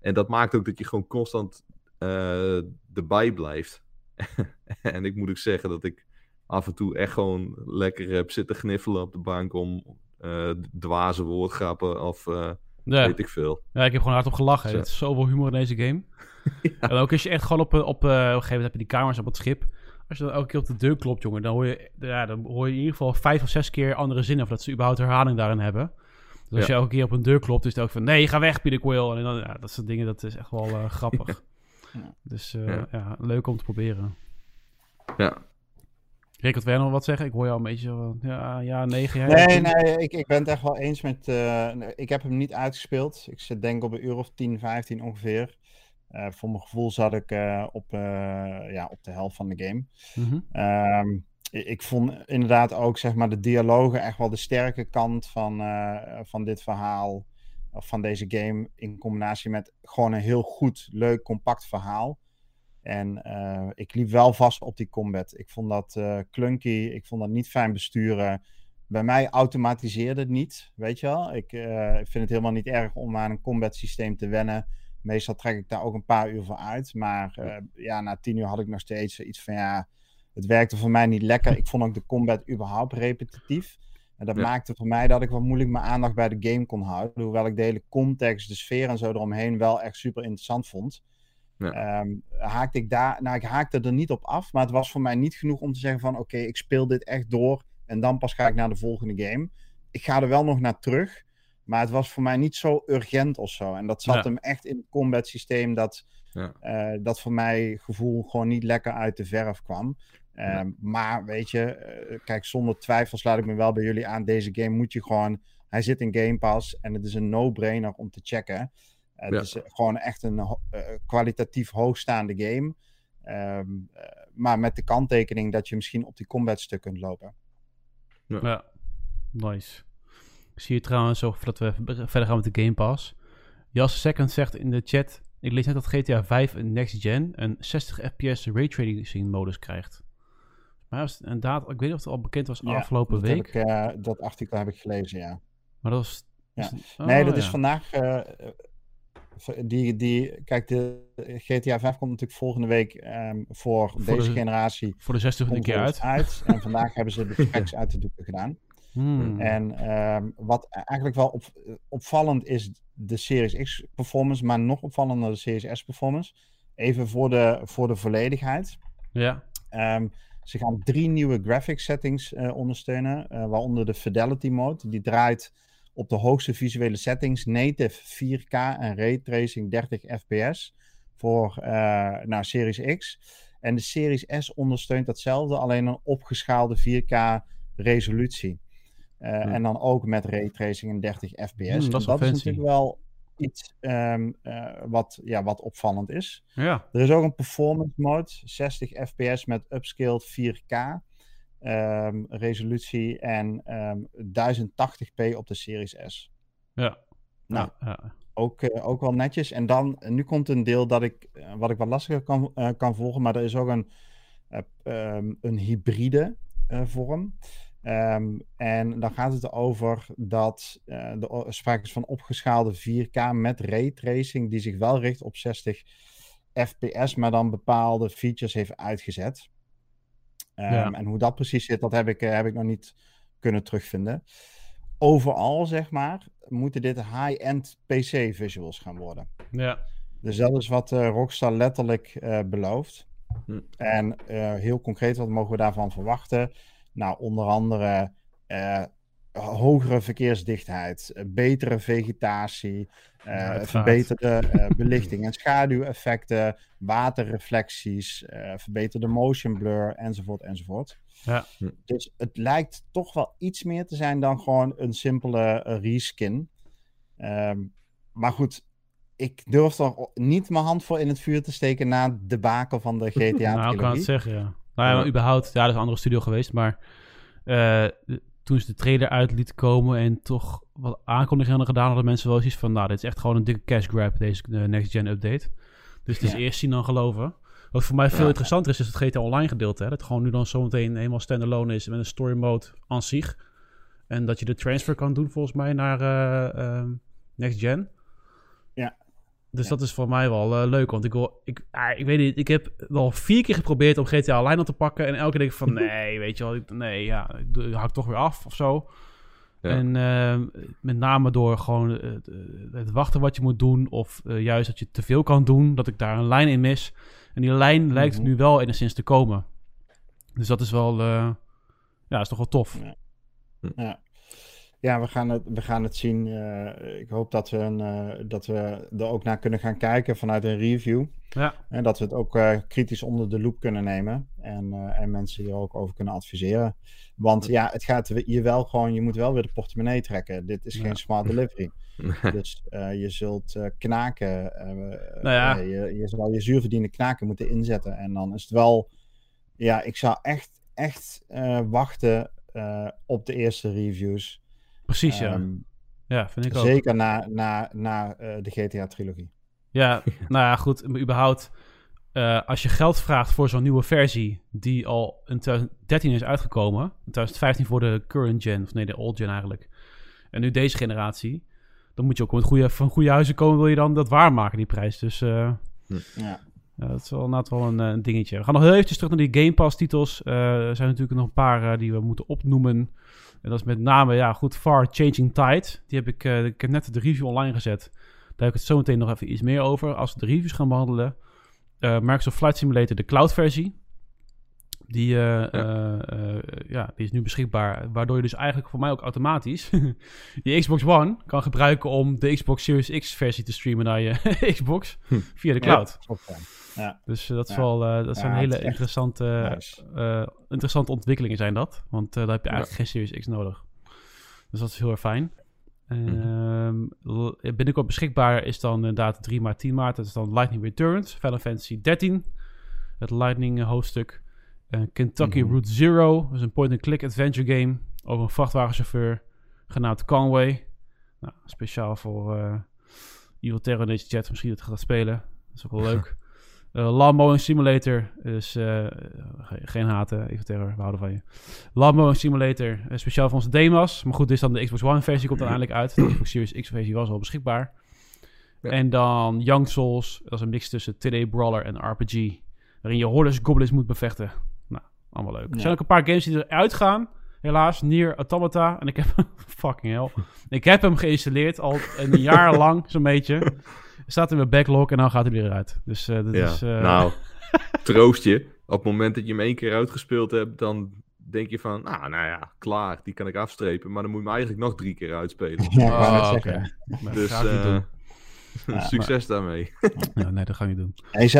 En dat maakt ook dat je gewoon constant eh, erbij blijft. (laughs) en ik moet ook zeggen dat ik af en toe echt gewoon lekker heb zitten gniffelen op de bank om eh dwaze woordgrappen of eh, Ja. weet ik veel. Ja, ik heb gewoon hardop gelachen. Er is zoveel humor in deze game. (laughs) En ook als je echt gewoon op, op, op een gegeven moment heb je die kamers op het schip. Als je dan elke keer op de deur klopt, jongen, dan hoor je, ja, dan hoor je in ieder geval vijf of zes keer andere zinnen. Of dat ze überhaupt herhaling daarin hebben. Dus als je elke keer op een deur klopt, is het ook van, nee, ga weg, Peter Quill. En dan, ja, dat soort dingen, dat is echt wel eh, (laughs) grappig. Ja. Dus eh, Ja. ja. leuk om te proberen. Ja, Rick, wat wil jij nog wat zeggen? Ik hoor jou een beetje zo van, ja, ja, negen. jij Nee, nee, ik, ik ben het echt wel eens met. eh, nee, ik heb hem niet uitgespeeld. Ik zit denk ik op een uur of 10, 15 ongeveer. Eh, voor mijn gevoel zat ik eh, op, eh, ja, op de helft van de game. Mhm. Ehm, ik vond inderdaad ook zeg maar, de dialogen echt wel de sterke kant van, eh, van dit verhaal. Of van deze game. In combinatie met gewoon een heel goed, leuk, compact verhaal. En eh, ik liep wel vast op die combat. Ik vond dat eh, clunky. Ik vond dat niet fijn besturen. Bij mij automatiseerde het niet, weet je wel. Ik vind het helemaal niet erg om aan een combat systeem te wennen. Meestal trek ik daar ook een paar uur voor uit. Maar ja, na tien uur had ik nog steeds iets van ja, het werkte voor mij niet lekker. Ik vond ook de combat überhaupt repetitief. En dat Ja. maakte voor mij dat ik wat moeilijk mijn aandacht bij de game kon houden. Hoewel ik de hele context, de sfeer en zo eromheen wel echt super interessant vond. Ja. Ehm, haakte ik daar, nou ik haakte er niet op af, maar het was voor mij niet genoeg om te zeggen van oké, ik speel dit echt door en dan pas ga ik naar de volgende game. Ik ga er wel nog naar terug, maar het was voor mij niet zo urgent of zo. En dat zat Ja. hem echt in het combat systeem dat, Ja. eh, dat voor mij gevoel gewoon niet lekker uit de verf kwam. Ehm, Ja. Maar weet je, eh, kijk, zonder twijfel sluit ik me wel bij jullie aan. Deze game moet je gewoon. Hij zit in Game Pass en het is een no-brainer om te checken. Eh, Ja. Het is gewoon echt een eh, kwalitatief hoogstaande game. Ehm, eh, maar met de kanttekening dat je misschien op die combat stuk kunt lopen. Ja, nice. Ik zie je trouwens, zo voordat we verder gaan met de Game Pass. Jas Second zegt in de chat... Ik lees net dat GTA 5 een next gen een 60 fps raytracing modus krijgt. Maar was inderdaad, ik weet niet of het al bekend was Ja, afgelopen dat week. ik, eh, dat artikel heb ik gelezen, ja. Maar dat was... Ja. is nee, oh, dat is ja. vandaag. eh, eh, die, die, kijk, de GTA 5 komt natuurlijk volgende week ehm, voor, Voor deze de- generatie. Voor de 60 een keer uit. uit. En vandaag hebben ze de (laughs) specs uit de doeken gedaan. Hmm. En ehm, wat eigenlijk wel op, opvallend is de Series X performance, maar nog opvallender de Series S performance. Even voor de, voor de volledigheid. Ja, Ehm, ze gaan drie nieuwe graphics settings eh, ondersteunen, eh, waaronder de Fidelity Mode. Die draait op de hoogste visuele settings, native 4K en raytracing 30 fps voor eh nou, Series X. En de Series S ondersteunt datzelfde, alleen een opgeschaalde 4K resolutie. Eh, Hmm. En dan ook met raytracing en 30 fps. Hmm, dat is dat natuurlijk wel iets ehm, eh, wat, ja, wat opvallend is. ja. Er is ook een performance mode, 60 fps met upscaled 4K ehm, resolutie en ehm 1080p op de Series S. Ja. Nou, ja, ook, eh, ook wel netjes. En dan, nu komt een deel dat ik, wat ik wat lastiger kan, kan volgen, maar er is ook een, ehm, een hybride vorm. Ehm, en dan gaat het over dat eh er o- sprake is van opgeschaalde 4K met raytracing, die zich wel richt op 60 fps, maar dan bepaalde features heeft uitgezet. Ehm, Ja. En hoe dat precies zit, dat heb ik, eh, heb ik nog niet kunnen terugvinden. Overal, zeg maar, moeten dit high-end PC-visuals gaan worden. ja. Dus dat is wat eh, Rockstar letterlijk eh, belooft. Hm. En eh, heel concreet, wat mogen we daarvan verwachten? Nou, onder andere eh, hogere verkeersdichtheid, eh, betere vegetatie, eh, uiteraard. verbeterde eh, (laughs) belichting en schaduweffecten, waterreflecties, eh, verbeterde motion blur, enzovoort, enzovoort. Ja. Dus het lijkt toch wel iets meer te zijn dan gewoon een simpele eh, reskin. Ehm, maar goed, ik durf er niet mijn hand voor in het vuur te steken na de baken van de (laughs) GTA-trilogie. Nou, ik kan het zeggen, ja. Nou ja, maar überhaupt, ja, dat is een andere studio geweest, maar eh, de- toen ze de trailer uit lieten komen en toch wat aankondigingen hadden gedaan, hadden mensen wel zoiets van, nou, dit is echt gewoon een dikke cash grab, deze eh, next gen update. Dus het is Ja. eerst zien dan geloven. Wat voor mij veel Ja. interessanter is, is het GTA Online gedeelte. Hè? Dat gewoon nu dan zometeen helemaal standalone is met een story mode aan zich. En dat je de transfer kan doen volgens mij naar eh, Next Gen. Dus Ja. dat is voor mij wel eh, leuk, want ik wil, ik, ah, ik weet niet, ik heb wel vier keer geprobeerd om GTA Online op te pakken en elke keer denk ik van (laughs) nee, weet je wel, ik- nee, ja, ik hak toch weer af of zo. Ja. En ehm, met name door gewoon het, het wachten wat je moet doen. Of eh, juist dat je te veel kan doen. Dat ik daar een lijn in mis. En die lijn lijkt Mhm. nu wel enigszins te komen. Dus dat is wel... eh, ja, is toch wel tof. Ja. Ja, we gaan het, we gaan het zien. Eh, ik hoop dat we, een, eh, dat we er ook naar kunnen gaan kijken vanuit een review. Ja, En dat we het ook eh, kritisch onder de loep kunnen nemen. En, eh, en mensen hier ook over kunnen adviseren. Want ja, het gaat je wel gewoon, je moet wel weer de portemonnee trekken. Dit is Ja. geen smart (laughs) delivery. (laughs) Dus eh, je zult eh, knaken. eh, Nou ja. je, je zal je zuurverdiende knaken moeten inzetten. En dan is het wel. Ja, ik zou echt, echt eh, wachten eh, op de eerste reviews. Precies ja. Ehm, Ja, vind ik ook. zeker na, na, na eh, de GTA-trilogie. Ja, (laughs) nou ja, goed. maar überhaupt, eh, als je geld vraagt voor zo'n nieuwe versie... die al in 2013 is uitgekomen... in 2015 voor de current gen... of nee, de old gen eigenlijk... en nu deze generatie... dan moet je ook met goede, van goede huizen komen... wil je dan dat waarmaken, die prijs. Dus eh, Ja. ja, dat is wel inderdaad wel een, een dingetje. We gaan nog heel eventjes terug naar die Game Pass titels. Er zijn natuurlijk nog een paar die we moeten opnoemen... En dat is met name, ja, goed, Far Changing Tide. Die heb ik, eh, ik heb net de review online gezet. Daar heb ik het zo meteen nog even iets meer over. Als we de reviews gaan behandelen. Eh Microsoft Flight Simulator, de cloud versie. Die, eh, eh, eh, ja, die is nu beschikbaar. Waardoor je dus eigenlijk voor mij ook automatisch (laughs) je Xbox One kan gebruiken om de Xbox Series X versie te streamen naar je (laughs) Xbox Hm. via de cloud. Ja. Ja. Dus dat, is Ja. wel, dat Ja, zijn hele interessante, nice. interessante ontwikkelingen zijn dat. Want daar heb je Ja. eigenlijk geen Series X nodig. Dus dat is heel erg fijn. Mhm. Ehm, binnenkort beschikbaar is dan inderdaad 3 maart, 10 maart. Dat is dan Lightning Returns, Final Fantasy 13. Het Lightning hoofdstuk. Eh, Kentucky Mhm. Route Zero. Dat is een point-and-click adventure game over een vrachtwagenchauffeur genaamd Conway. Nou, speciaal voor eh Evil Terror in deze chat. Misschien dat gaat spelen. Dat is ook wel leuk. (laughs) Eh Lawnmowing Simulator. Dus ge- geen haten, Evil Terror. We houden van je. Lawnmowing Simulator. speciaal voor onze demos. Maar goed, dit is dan de Xbox One versie. Komt uiteindelijk uit. De Xbox Series X versie was al beschikbaar. Ja. En dan Young Souls. Dat is een mix tussen 2D Brawler en RPG. Waarin je hordes goblins moet bevechten. Nou, allemaal leuk. Er Ja. zijn ook een paar games die eruit gaan. Helaas, Nier Automata. En ik heb... (laughs) fucking hell. Ik heb hem geïnstalleerd al een (laughs) jaar lang, zo'n beetje. Staat in mijn backlog en dan gaat hij weer uit. Dus eh dat Ja, is... eh, nou, (laughs) troost je. Op het moment dat je hem één keer uitgespeeld hebt, dan denk je van, ah, nou ja, klaar, die kan ik afstrepen. Maar dan moet je hem eigenlijk nog drie keer uitspelen. Ja, Oh. Maar Dus dat (laughs) succes daarmee. Ja, nee, dat ga ik niet doen.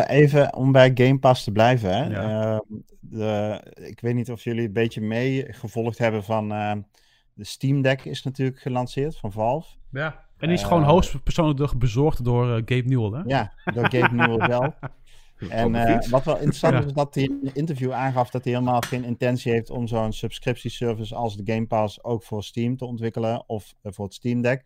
Even om bij Game Pass te blijven. Hè? Ja. Ehm, de, ik weet niet of jullie een beetje meegevolgd hebben van ehm, de Steam Deck is natuurlijk gelanceerd van Valve. Ja. En die is gewoon hoogstpersoonlijk bezorgd door eh, Gabe Newell, hè? Ja, door Gabe Newell (laughs) zelf. En eh, wat wel interessant Ja. is, is dat hij in een interview aangaf dat hij helemaal geen intentie heeft om zo'n subscriptieservice als de Game Pass ook voor Steam te ontwikkelen of eh, voor het Steam Deck.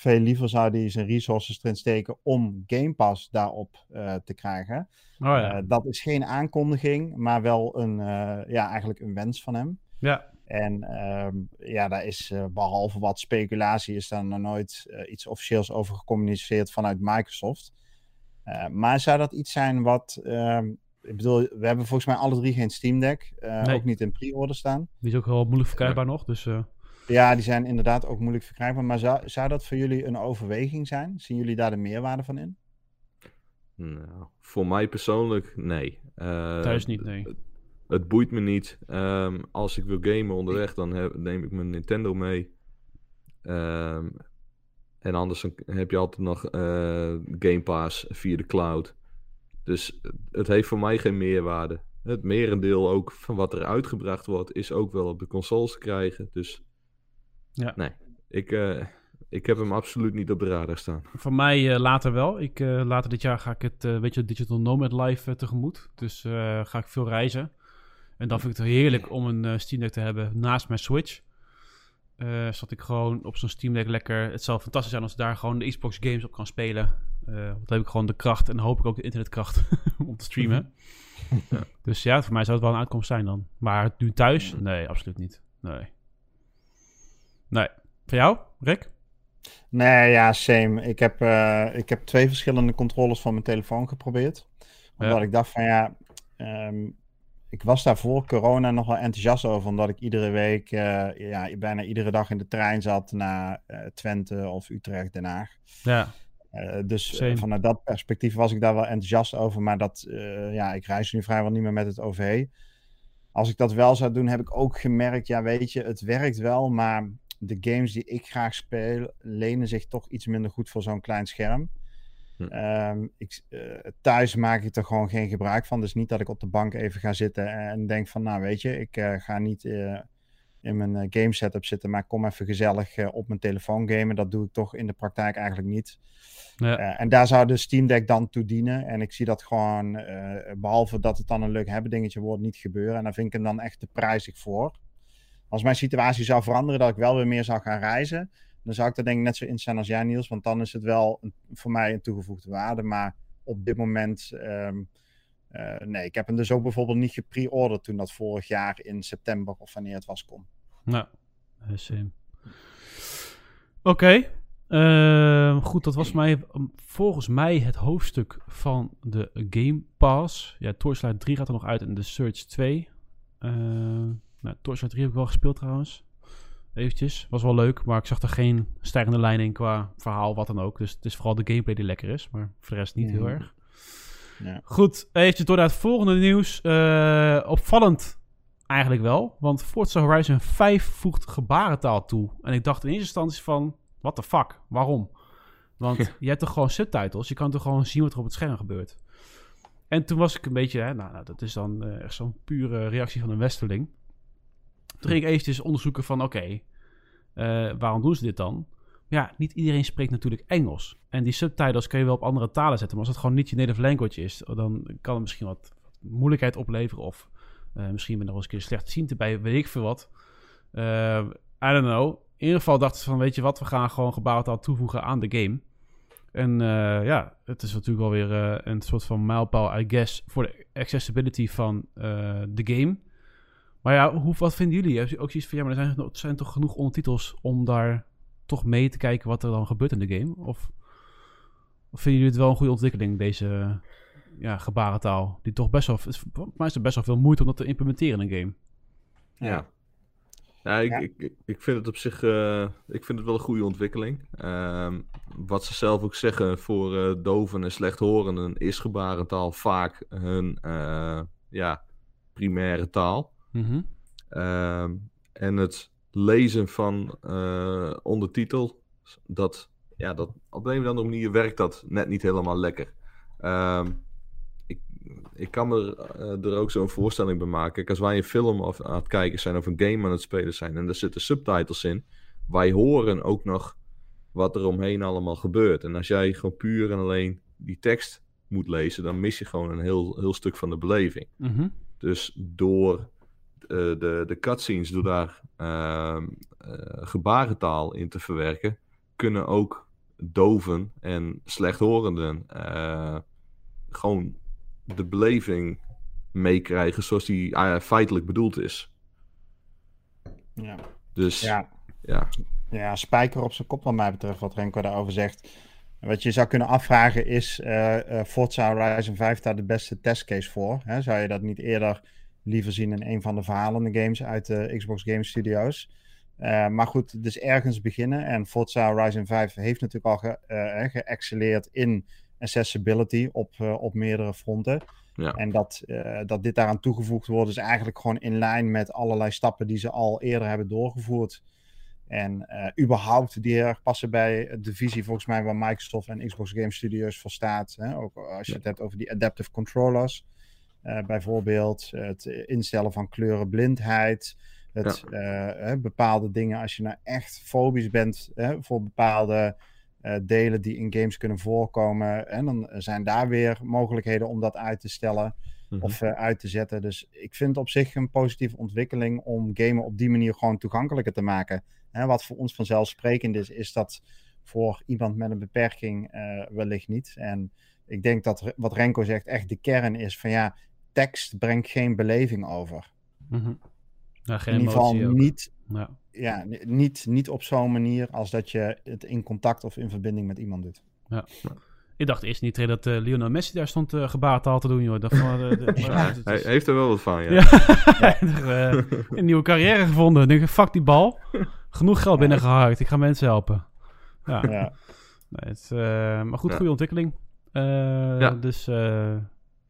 Veel liever zou hij zijn resources erin steken om Game Pass daarop eh, te krijgen. Oh ja. Eh, dat is geen aankondiging, maar wel een, eh, ja, eigenlijk een wens van hem. ja. En ehm, ja, daar is eh, behalve wat speculatie, is daar nog nooit iets officieels over gecommuniceerd vanuit Microsoft. Maar zou dat iets zijn wat. ehm, ik bedoel, we hebben volgens mij alle drie geen Steam Deck. Nee. Ook niet in pre-order staan. Die is ook wel moeilijk verkrijgbaar nog, dus... Ja, die zijn inderdaad ook moeilijk verkrijgbaar. Maar zou, zou dat voor jullie een overweging zijn? Zien jullie daar de meerwaarde van in? Nou, voor mij persoonlijk, nee. Eh, thuis niet, nee. Het boeit me niet. Ehm, als ik wil gamen onderweg, dan heb- neem ik mijn Nintendo mee. Ehm, en anders heb je altijd nog eh, Game Pass via de cloud. Dus het heeft voor mij geen meerwaarde. Het merendeel ook van wat er uitgebracht wordt, is ook wel op de consoles te krijgen. Dus Ja. nee, ik, eh, ik heb hem absoluut niet op de radar staan. Voor mij eh, later wel. Ik, eh, later dit jaar ga ik het, weet je, Digital Nomad Live tegemoet. Dus ga ik veel reizen. En dan vind ik het heerlijk om een Steam Deck te hebben naast mijn Switch. Zodat ik gewoon op zo'n Steam Deck lekker... Het zal fantastisch zijn als ik daar gewoon de Xbox games op kan spelen. Want dan heb ik gewoon de kracht en hoop ik ook de internetkracht (laughs) om te streamen. Ja. Dus ja, voor mij zou het wel een uitkomst zijn dan. Maar nu thuis? Nee, absoluut niet. Nee. Nee. Voor jou, Rick? Nee, ja, same. Ik heb, eh, ik heb twee verschillende controllers van mijn telefoon geprobeerd. Omdat Ja. ik dacht van ja, ehm, ik was daar voor corona nog wel enthousiast over. Omdat ik iedere week, eh, ja, bijna iedere dag in de trein zat naar eh, Twente of Utrecht, Den Haag. Ja. Dus vanuit dat perspectief was ik daar wel enthousiast over. Maar dat, ja, ik reis nu vrijwel niet meer met het OV. Als ik dat wel zou doen, heb ik ook gemerkt, ja, weet je, het werkt wel, maar de games die ik graag speel, lenen zich toch iets minder goed voor zo'n klein scherm. Hm. Ehm, ik, eh, thuis maak ik er gewoon geen gebruik van. Dus niet dat ik op de bank even ga zitten en denk van, nou weet je, ik eh, ga niet eh, in mijn game setup zitten, maar ik kom even gezellig op mijn telefoon gamen. Dat doe ik toch in de praktijk eigenlijk niet. Ja. En daar zou de Steam Deck dan toe dienen. En ik zie dat gewoon, eh, behalve dat het dan een leuk hebben dingetje wordt, niet gebeuren. En daar vind ik hem dan echt te prijzig voor. Als mijn situatie zou veranderen, dat ik wel weer meer zou gaan reizen, dan zou ik er denk ik net zo in staan als jij Niels. Want dan is het wel een- voor mij een toegevoegde waarde. Maar op dit moment, ehm, eh, nee, ik heb hem dus ook bijvoorbeeld niet gepre-orderd toen dat vorig jaar in september of wanneer het was kon. Nou, eh, same. Oké. Ehm, goed, dat was mij, um, volgens mij het hoofdstuk van de Game Pass. Ja, Torchlight 3 gaat er nog uit en The Search 2. Ehm nou, Torchlight 3 heb ik wel gespeeld trouwens. Eventjes. Was wel leuk, maar ik zag er geen stijgende lijn in qua verhaal, wat dan ook. Dus het is vooral de gameplay die lekker is, maar voor de rest niet heel Mhm. erg. Ja. Goed, eventjes door naar het volgende nieuws. Eh, opvallend eigenlijk wel, want Forza Horizon 5 voegt gebarentaal toe. En ik dacht in eerste instantie van, what the fuck, waarom? Want (laughs) je hebt toch gewoon subtitles, je kan toch gewoon zien wat er op het scherm gebeurt. En toen was ik een beetje, hè, nou, nou dat is dan eh, echt zo'n pure reactie van een westerling. Toen ging ik eventjes onderzoeken van, oké, eh, waarom doen ze dit dan? Ja, niet iedereen spreekt natuurlijk Engels. En die subtitles kun je wel op andere talen zetten. Maar als het gewoon niet je native language is, dan kan het misschien wat moeilijkheid opleveren. Of eh, misschien ben je nog eens een keer slecht zien bij, weet ik veel wat. Eh, I don't know. In ieder geval dachten ze van, weet je wat, we gaan gewoon gebarentaal toevoegen aan de game. En ja, het is natuurlijk wel weer een soort van mijlpaal, I guess, voor de accessibility van de game. Maar ja, hoe, wat vinden jullie? Hebben jullie ook zoiets van, ja, maar er zijn, er zijn toch genoeg ondertitels om daar toch mee te kijken wat er dan gebeurt in de game? Of, of vinden jullie het wel een goede ontwikkeling, deze ja, gebarentaal? Die toch best wel, is, voor mij is er best wel veel moeite om dat te implementeren in een game. Ja. Ja, ik, Ja. Ik, ik, vind het op zich eh, ik vind het wel een goede ontwikkeling. Ehm, wat ze zelf ook zeggen voor eh, doven en slechthorenden is gebarentaal vaak hun eh, ja, primaire taal. Mhm. Ehm, en het lezen van eh, ondertitel, dat, ja, dat op een of andere manier werkt dat net niet helemaal lekker. Ehm, ik, ik kan me er, eh, er ook zo'n voorstelling bij maken. Kijk, als wij een film of, aan het kijken zijn of een game aan het spelen zijn en er zitten subtitles in, wij horen ook nog wat er omheen allemaal gebeurt. En als jij gewoon puur en alleen die tekst moet lezen, dan mis je gewoon een heel, heel stuk van de beleving. Mhm. Dus door de, de cutscenes, door daar ehm, eh, gebarentaal in te verwerken, kunnen ook doven en slechthorenden eh, gewoon de beleving meekrijgen zoals die eh, feitelijk bedoeld is. Ja. Dus ja, Ja, ja, spijker op zijn kop wat mij betreft, wat Renko daarover zegt. Wat je zou kunnen afvragen is, eh eh, Forza Horizon 5 daar de beste testcase voor? Hè? Zou je dat niet eerder liever zien in een van de verhalende games uit de Xbox Game Studios? Eh, maar goed, dus ergens beginnen. En Forza Horizon 5 heeft natuurlijk al ge, eh, geëxceleerd in accessibility op, eh, op meerdere fronten. Ja. En dat, dat dit daaraan toegevoegd wordt, is eigenlijk gewoon in lijn met allerlei stappen die ze al eerder hebben doorgevoerd. En überhaupt die heel erg passen bij de visie volgens mij waar Microsoft en Xbox Game Studios voor staat. Hè? Ook als je Ja. het hebt over die adaptive controllers. Eh, bijvoorbeeld het instellen van kleurenblindheid. Het eh, hè, bepaalde dingen als je nou echt fobisch bent hè, voor bepaalde eh, delen die in games kunnen voorkomen. En dan zijn daar weer mogelijkheden om dat uit te stellen Mhm. of uit te zetten. Dus ik vind op zich een positieve ontwikkeling om gamen op die manier gewoon toegankelijker te maken. Wat voor ons vanzelfsprekend is, is dat voor iemand met een beperking wellicht niet. En ik denk dat wat Renko zegt echt de kern is van ja, tekst brengt geen beleving over. Mhm. Ja, geen In ieder geval niet, Ja. ja, niet, niet op zo'n manier als dat je het in contact of in verbinding met iemand doet. Ik dacht eerst niet dat eh, Lionel Messi daar stond uh, gebaartaal te doen, joh. Dat, van, eh, de- maar (laughs) Hij heeft er wel wat van, ja. Ja, (laughs) (laughs) een nieuwe carrière gevonden. Ik denk, fuck die bal. Genoeg geld binnengeharkt. Ik ga mensen helpen. Ja, Ja. nee, het, eh, maar goed, Ja. goede ontwikkeling. Eh, Ja. Dus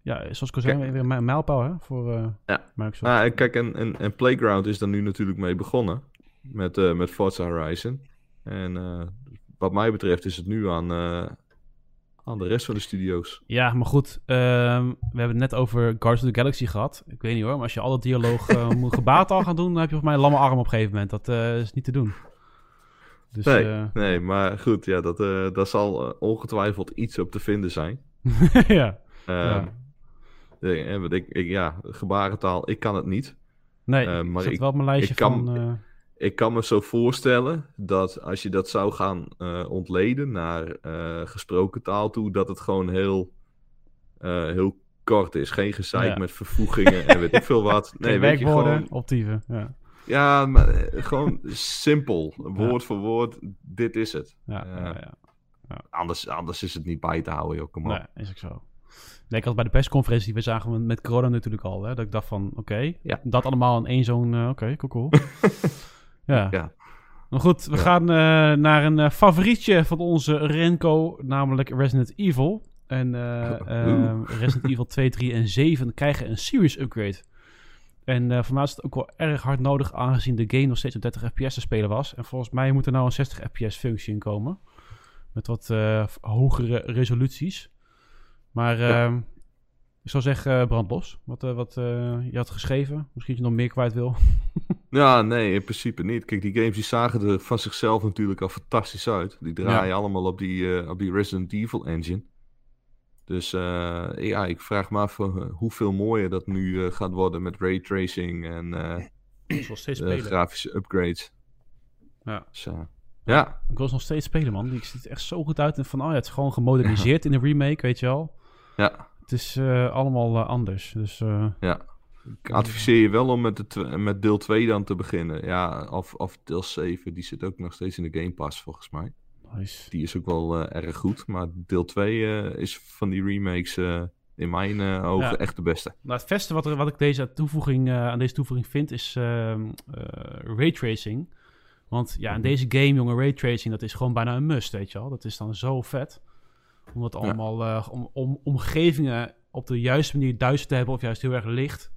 ja, zoals ik al zei, weer een mijlpaal hè, voor eh Ja. Microsoft. Ah, en kijk, en, en, en Playground is daar nu natuurlijk mee begonnen. Met, eh, met Forza Horizon. En eh, wat mij betreft is het nu aan, eh, aan de rest van de studio's. Ja, maar goed, ehm, we hebben het net over Guardians of the Galaxy gehad. Ik weet niet hoor, maar als je alle dialoog eh, (laughs) moet gebaartaal gaan doen, dan heb je volgens mij een lamme arm op een gegeven moment. Dat eh, is niet te doen. Dus, Nee, eh, nee maar goed, ja, dat, eh daar zal eh, ongetwijfeld iets op te vinden zijn. (laughs) ja. Eh, Ja. Nee, ik, ik, ja, gebarentaal, ik kan het niet. Nee, Eh, ik maar ik- wel op mijn lijstje ik kan- van... eh, Ik kan me zo voorstellen dat als je dat zou gaan eh, ontleden naar gesproken taal toe, dat het gewoon heel, heel kort is. Geen gezeik Ja. met vervoegingen en weet ik veel wat. (laughs) Nee, weet je, gewoon, optieven. Ja, ja, maar gewoon simpel. Woord voor woord, dit is het. ja, ja, ja. Anders, anders is het niet bij te houden, joh. Kom op. Nee, is ook zo. Nee, ik had bij de persconferentie, we zagen we met corona natuurlijk al, hè, dat ik dacht van, oké, Ja. dat allemaal in één zo'n, eh, oké, cool, cool. (laughs) ja. Ja. Maar goed, we Ja. gaan eh, naar een eh, favorietje van onze Renko, namelijk Resident Evil. En (laughs) Resident Evil 2, 3 en 7 krijgen een serious upgrade. En eh voor mij is het ook wel erg hard nodig, aangezien de game nog steeds op 30 fps te spelen was. En volgens mij moet er nou een 60 fps functie in komen. Met wat hogere resoluties. Maar Ja. ehm, ik zou zeggen, eh, brand los. Wat, eh, wat eh, je had geschreven. Misschien dat je nog meer kwijt wil. (laughs) Ja, nee, in principe niet. Kijk, die games die zagen er van zichzelf natuurlijk al fantastisch uit. Die draaien allemaal op die, op die Resident Evil engine. Dus eh, ja, ik vraag me af hoeveel mooier dat nu gaat worden met raytracing en wil steeds spelen. grafische upgrades. Ja. Dus, eh, ja, Ik wil nog steeds spelen, man. Die ziet er echt zo goed uit. En van, oh ja, het is gewoon gemoderniseerd in de remake, weet je wel. Ja, Het is eh, allemaal eh, anders. Dus eh, ja. Ik adviseer je wel om met, de met deel 2 dan te beginnen. Ja, of, of deel 7, die zit ook nog steeds in de Game Pass volgens mij. nice. Die is ook wel erg goed. Maar deel 2 eh, is van die remakes in mijn ogen Ja. echt de beste. Nou, het beste wat, er, wat ik deze toevoeging, aan deze toevoeging vind, is ehm eh, raytracing. Want ja, in deze game, jongen, raytracing, dat is gewoon bijna een must, weet je wel. Dat is dan zo vet. Om het allemaal, eh, om, om omgevingen op de juiste manier duister te hebben of juist heel erg licht.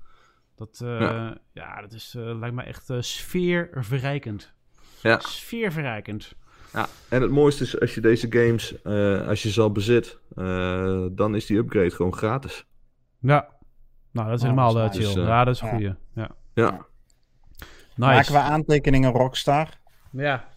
Dat, eh, ja. Ja. dat is, eh, lijkt mij echt eh, sfeerverrijkend. Ja. Sfeerverrijkend. Ja, en het mooiste is als je deze games, eh, als je ze al bezit, eh, dan is die upgrade gewoon gratis. Ja. Nou, dat is helemaal dat is chill. Dus, ja, dat is een ja. goeie. Ja. Ja, Nice. Maken we aantekeningen Rockstar? Ja.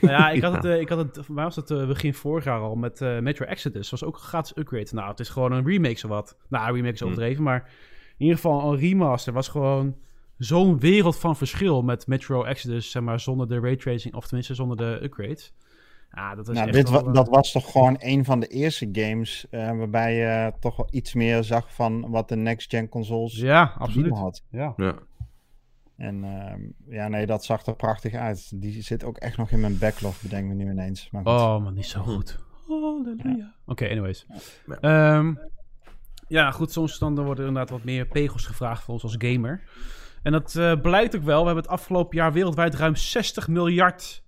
Nou ja, ik (laughs) had het, eh, ik had het, voor mij was het eh, begin vorig jaar al met eh, Metro Exodus. was ook een gratis upgrade. Nou, het is gewoon een remake zowat. Nou, een remake is Hm. overdreven, maar in ieder geval een remaster was gewoon zo'n wereld van verschil met Metro Exodus, zeg maar, zonder de raytracing, of tenminste zonder de upgrades. Ja, dat is Nou, echt dit, wa- wel, dat was toch gewoon een van de eerste games eh, waarbij je toch wel iets meer zag van wat de next-gen consoles Ja, absoluut. had. Ja. ja. En ehm, ja, nee, dat zag er prachtig uit. Die zit ook echt nog in mijn backlog, bedenk me nu ineens. Maar goed. Oh, man, niet zo goed. Halleluja. Oké, anyways. Ja. Ehm, ja, goed, soms dan worden er inderdaad wat meer pegels gevraagd voor ons als gamer. En dat eh, blijkt ook wel. We hebben het afgelopen jaar wereldwijd ruim 60 miljard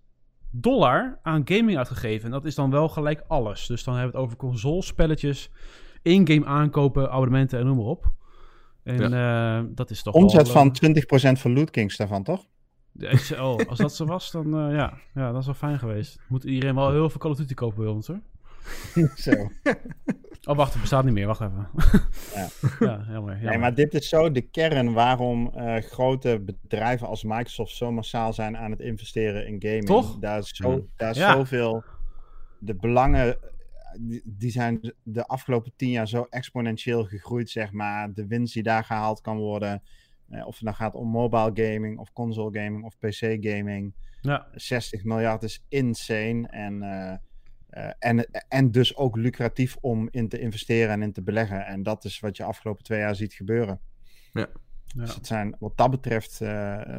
dollar aan gaming uitgegeven. En dat is dan wel gelijk alles. Dus dan hebben we het over consoles, spelletjes, in-game aankopen, abonnementen en noem maar op. En eh, dat is toch Omzet wel, van 20% van Loot Kings daarvan, toch? Oh, als dat zo was, dan eh, ja. ja, dat is wel fijn geweest. Moet iedereen wel heel veel Call of Duty kopen bij ons, hoor. (laughs) Zo. Oh, wacht, het bestaat niet meer. Wacht even. Ja. (laughs) ja, jammer. jammer. Nee, maar dit is zo de kern waarom eh, grote bedrijven als Microsoft zo massaal zijn aan het investeren in gaming. Toch? Daar is, zo, daar is Ja. zoveel. De belangen, die, die zijn de afgelopen tien jaar zo exponentieel gegroeid, zeg maar. De winst die daar gehaald kan worden. eh, of het nou gaat om mobile gaming, of console gaming, of PC gaming. Ja, 60 miljard is insane. En eh, Eh, en, en dus ook lucratief om in te investeren en in te beleggen. En dat is wat je afgelopen twee jaar ziet gebeuren. Ja. Dus het zijn wat dat betreft, eh,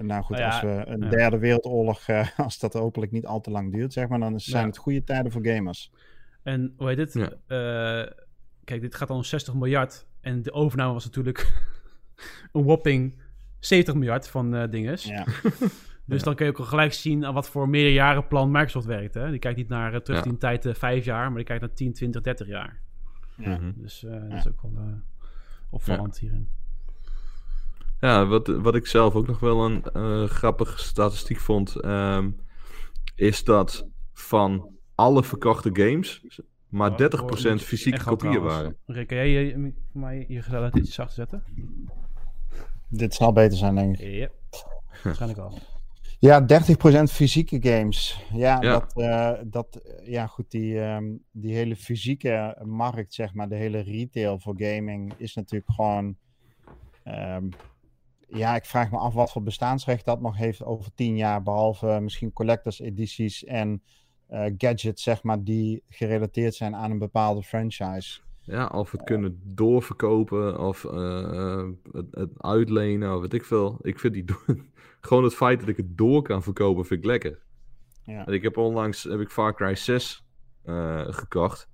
nou goed, Nou ja, als we een ja. derde wereldoorlog, eh, (laughs) als dat hopelijk niet al te lang duurt, zeg maar, dan zijn Ja. het goede tijden voor gamers. En hoe heet het? Ja. Eh, kijk, dit gaat al om 60 miljard. En de overname was natuurlijk (laughs) een whopping 70 miljard van eh dinges. Ja, (laughs) Dus dan kun je ook al gelijk zien aan wat voor meerjarenplan Microsoft werkt. Hè? Die kijkt niet naar eh, terug Ja. in tijd eh, 5 jaar, maar die kijkt naar 10, 20, 30 jaar. ja. Mhm. Dus eh, dat is ook wel opvallend hierin. Ja, wat, wat ik zelf ook nog wel een grappige statistiek vond, ehm, is dat van alle verkochte games maar Oh, 30% fysieke kopieën waren. Rick, kan jij je, voor mij je gezellig iets zachter zetten? Dit zal beter zijn, denk ik. Ja, waarschijnlijk al. (laughs) Ja, 30% fysieke games. Ja, Ja. Dat, eh, dat, ja goed, die, ehm, die hele fysieke markt, zeg maar, de hele retail voor gaming is natuurlijk gewoon... ehm, ja, ik vraag me af wat voor bestaansrecht dat nog heeft over 10 jaar, behalve misschien collectors edities en gadgets, zeg maar, die gerelateerd zijn aan een bepaalde franchise. Ja, of het kunnen doorverkopen of eh, het, het uitlenen of weet ik veel. Ik vind die (laughs) gewoon het feit dat ik het door kan verkopen vind ik lekker. Ja. En ik heb onlangs heb ik Far Cry 6 eh, gekocht.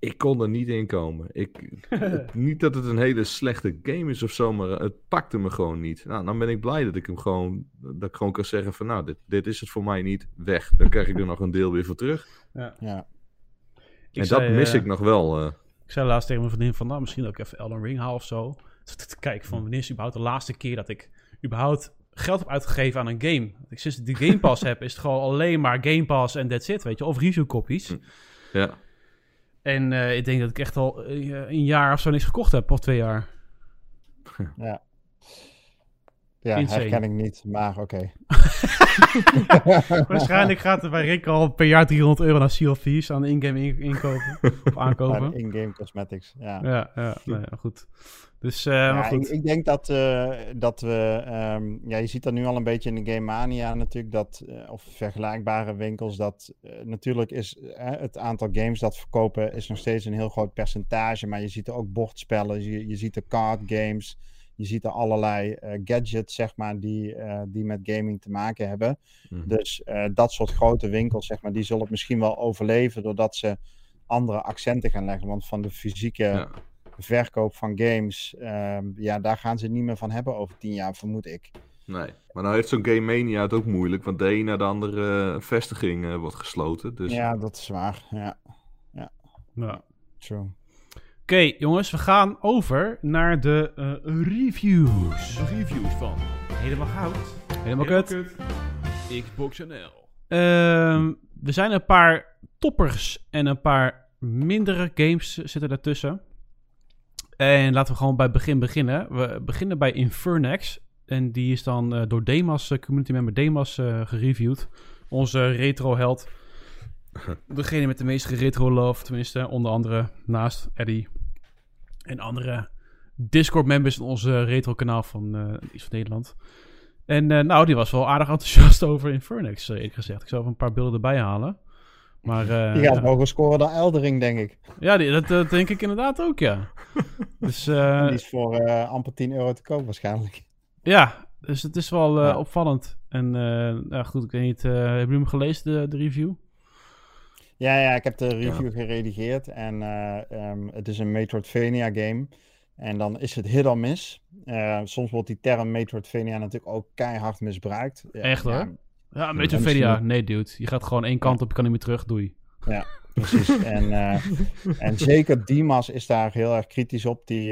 Ik kon er niet in komen. Ik, (laughs) het- niet dat het een hele slechte game is of zo, maar het pakte me gewoon niet. Nou, dan ben ik blij dat ik hem gewoon, dat ik gewoon kan zeggen van nou, dit, dit is het voor mij niet, weg. Dan krijg ik er nog een deel weer voor terug. Ja. Ja. Ik en zei, dat mis eh, ik nog wel. eh. Ik zei laatst tegen mijn vriendin van, nou, misschien ook even Elden Ring haal of zo. Kijk, van wanneer is überhaupt de laatste keer dat ik überhaupt geld heb uitgegeven aan een game? Ik sinds ik de Game Pass (laughs) heb, is het gewoon alleen maar Game Pass en that's it, weet je. Of review copies. Hm. Ja. En eh, ik denk dat ik echt al eh, een jaar of zo niks gekocht heb, of twee jaar. Ja. Ja, Insane. herken ik niet, maar oké. (laughs) Waarschijnlijk gaat er bij Rick al per jaar 300 euro naar Sea of Thieves aan in-game in- inkopen. of (laughs) aankopen. In-game cosmetics, ja. Ja, ja, goed. Dus, eh, maar Ja, goed. ik, ik denk dat, eh, dat we, ehm, ja, je ziet dat nu al een beetje in de Game Mania natuurlijk, dat, eh, of vergelijkbare winkels, dat natuurlijk is het aantal games dat verkopen is nog steeds een heel groot percentage, maar je ziet er ook bordspellen, je, je ziet er card games, je ziet er allerlei eh, gadgets, zeg maar, die, eh, die met gaming te maken hebben. Mhm. Dus eh, dat soort grote winkels, zeg maar, die zullen het misschien wel overleven doordat ze andere accenten gaan leggen, want van de fysieke Ja. verkoop van games, ehm, ja, daar gaan ze het niet meer van hebben over tien jaar, vermoed ik. Nee, maar nou heeft zo'n Game Mania het ook moeilijk, want de een na de andere vestiging eh, wordt gesloten. Dus Ja, dat is waar. Ja, Ja. true. Oké, jongens, we gaan over naar de eh, reviews. Reviews van Helemaal goud. Helemaal Helemaal kut. Xbox NL. Ehm, er zijn een paar toppers en een paar mindere games zitten daartussen. En laten we gewoon bij het begin beginnen. We beginnen bij Infernax. En die is dan eh, door Demas, eh, community member Demas, gereviewd. Onze retro-held. (laughs) Degene met de meeste retro-love, tenminste. Onder andere naast Eddie. En andere Discord-members in onze retro-kanaal van eh iets van Nederland. En eh, nou, die was wel aardig enthousiast (laughs) over Infernax, eh, eerlijk gezegd. Ik zal even een paar beelden erbij halen. Maar Die gaat hoger scoren dan Eldering, denk ik. ja die, dat, dat denk ik inderdaad ook, ja. (laughs) Dus Die is voor amper 10 euro te koop waarschijnlijk. ja, dus het is wel Ja. opvallend. En nou goed, ik weet niet, hebben jullie hem gelezen, de, de review? Ja, ja, ik heb de review geredigeerd en eh, ehm, het is een Metroidvania game. En dan is het hit or miss. Eh, soms wordt die term Metroidvania natuurlijk ook keihard misbruikt. Ja, Echt, hoor? ja, Ja, Metroidvania, misschien- nee dude. Je gaat gewoon één kant op, je kan niet meer terug, doei. precies. (laughs) en, eh, en zeker Dimas is daar heel erg kritisch op. Die,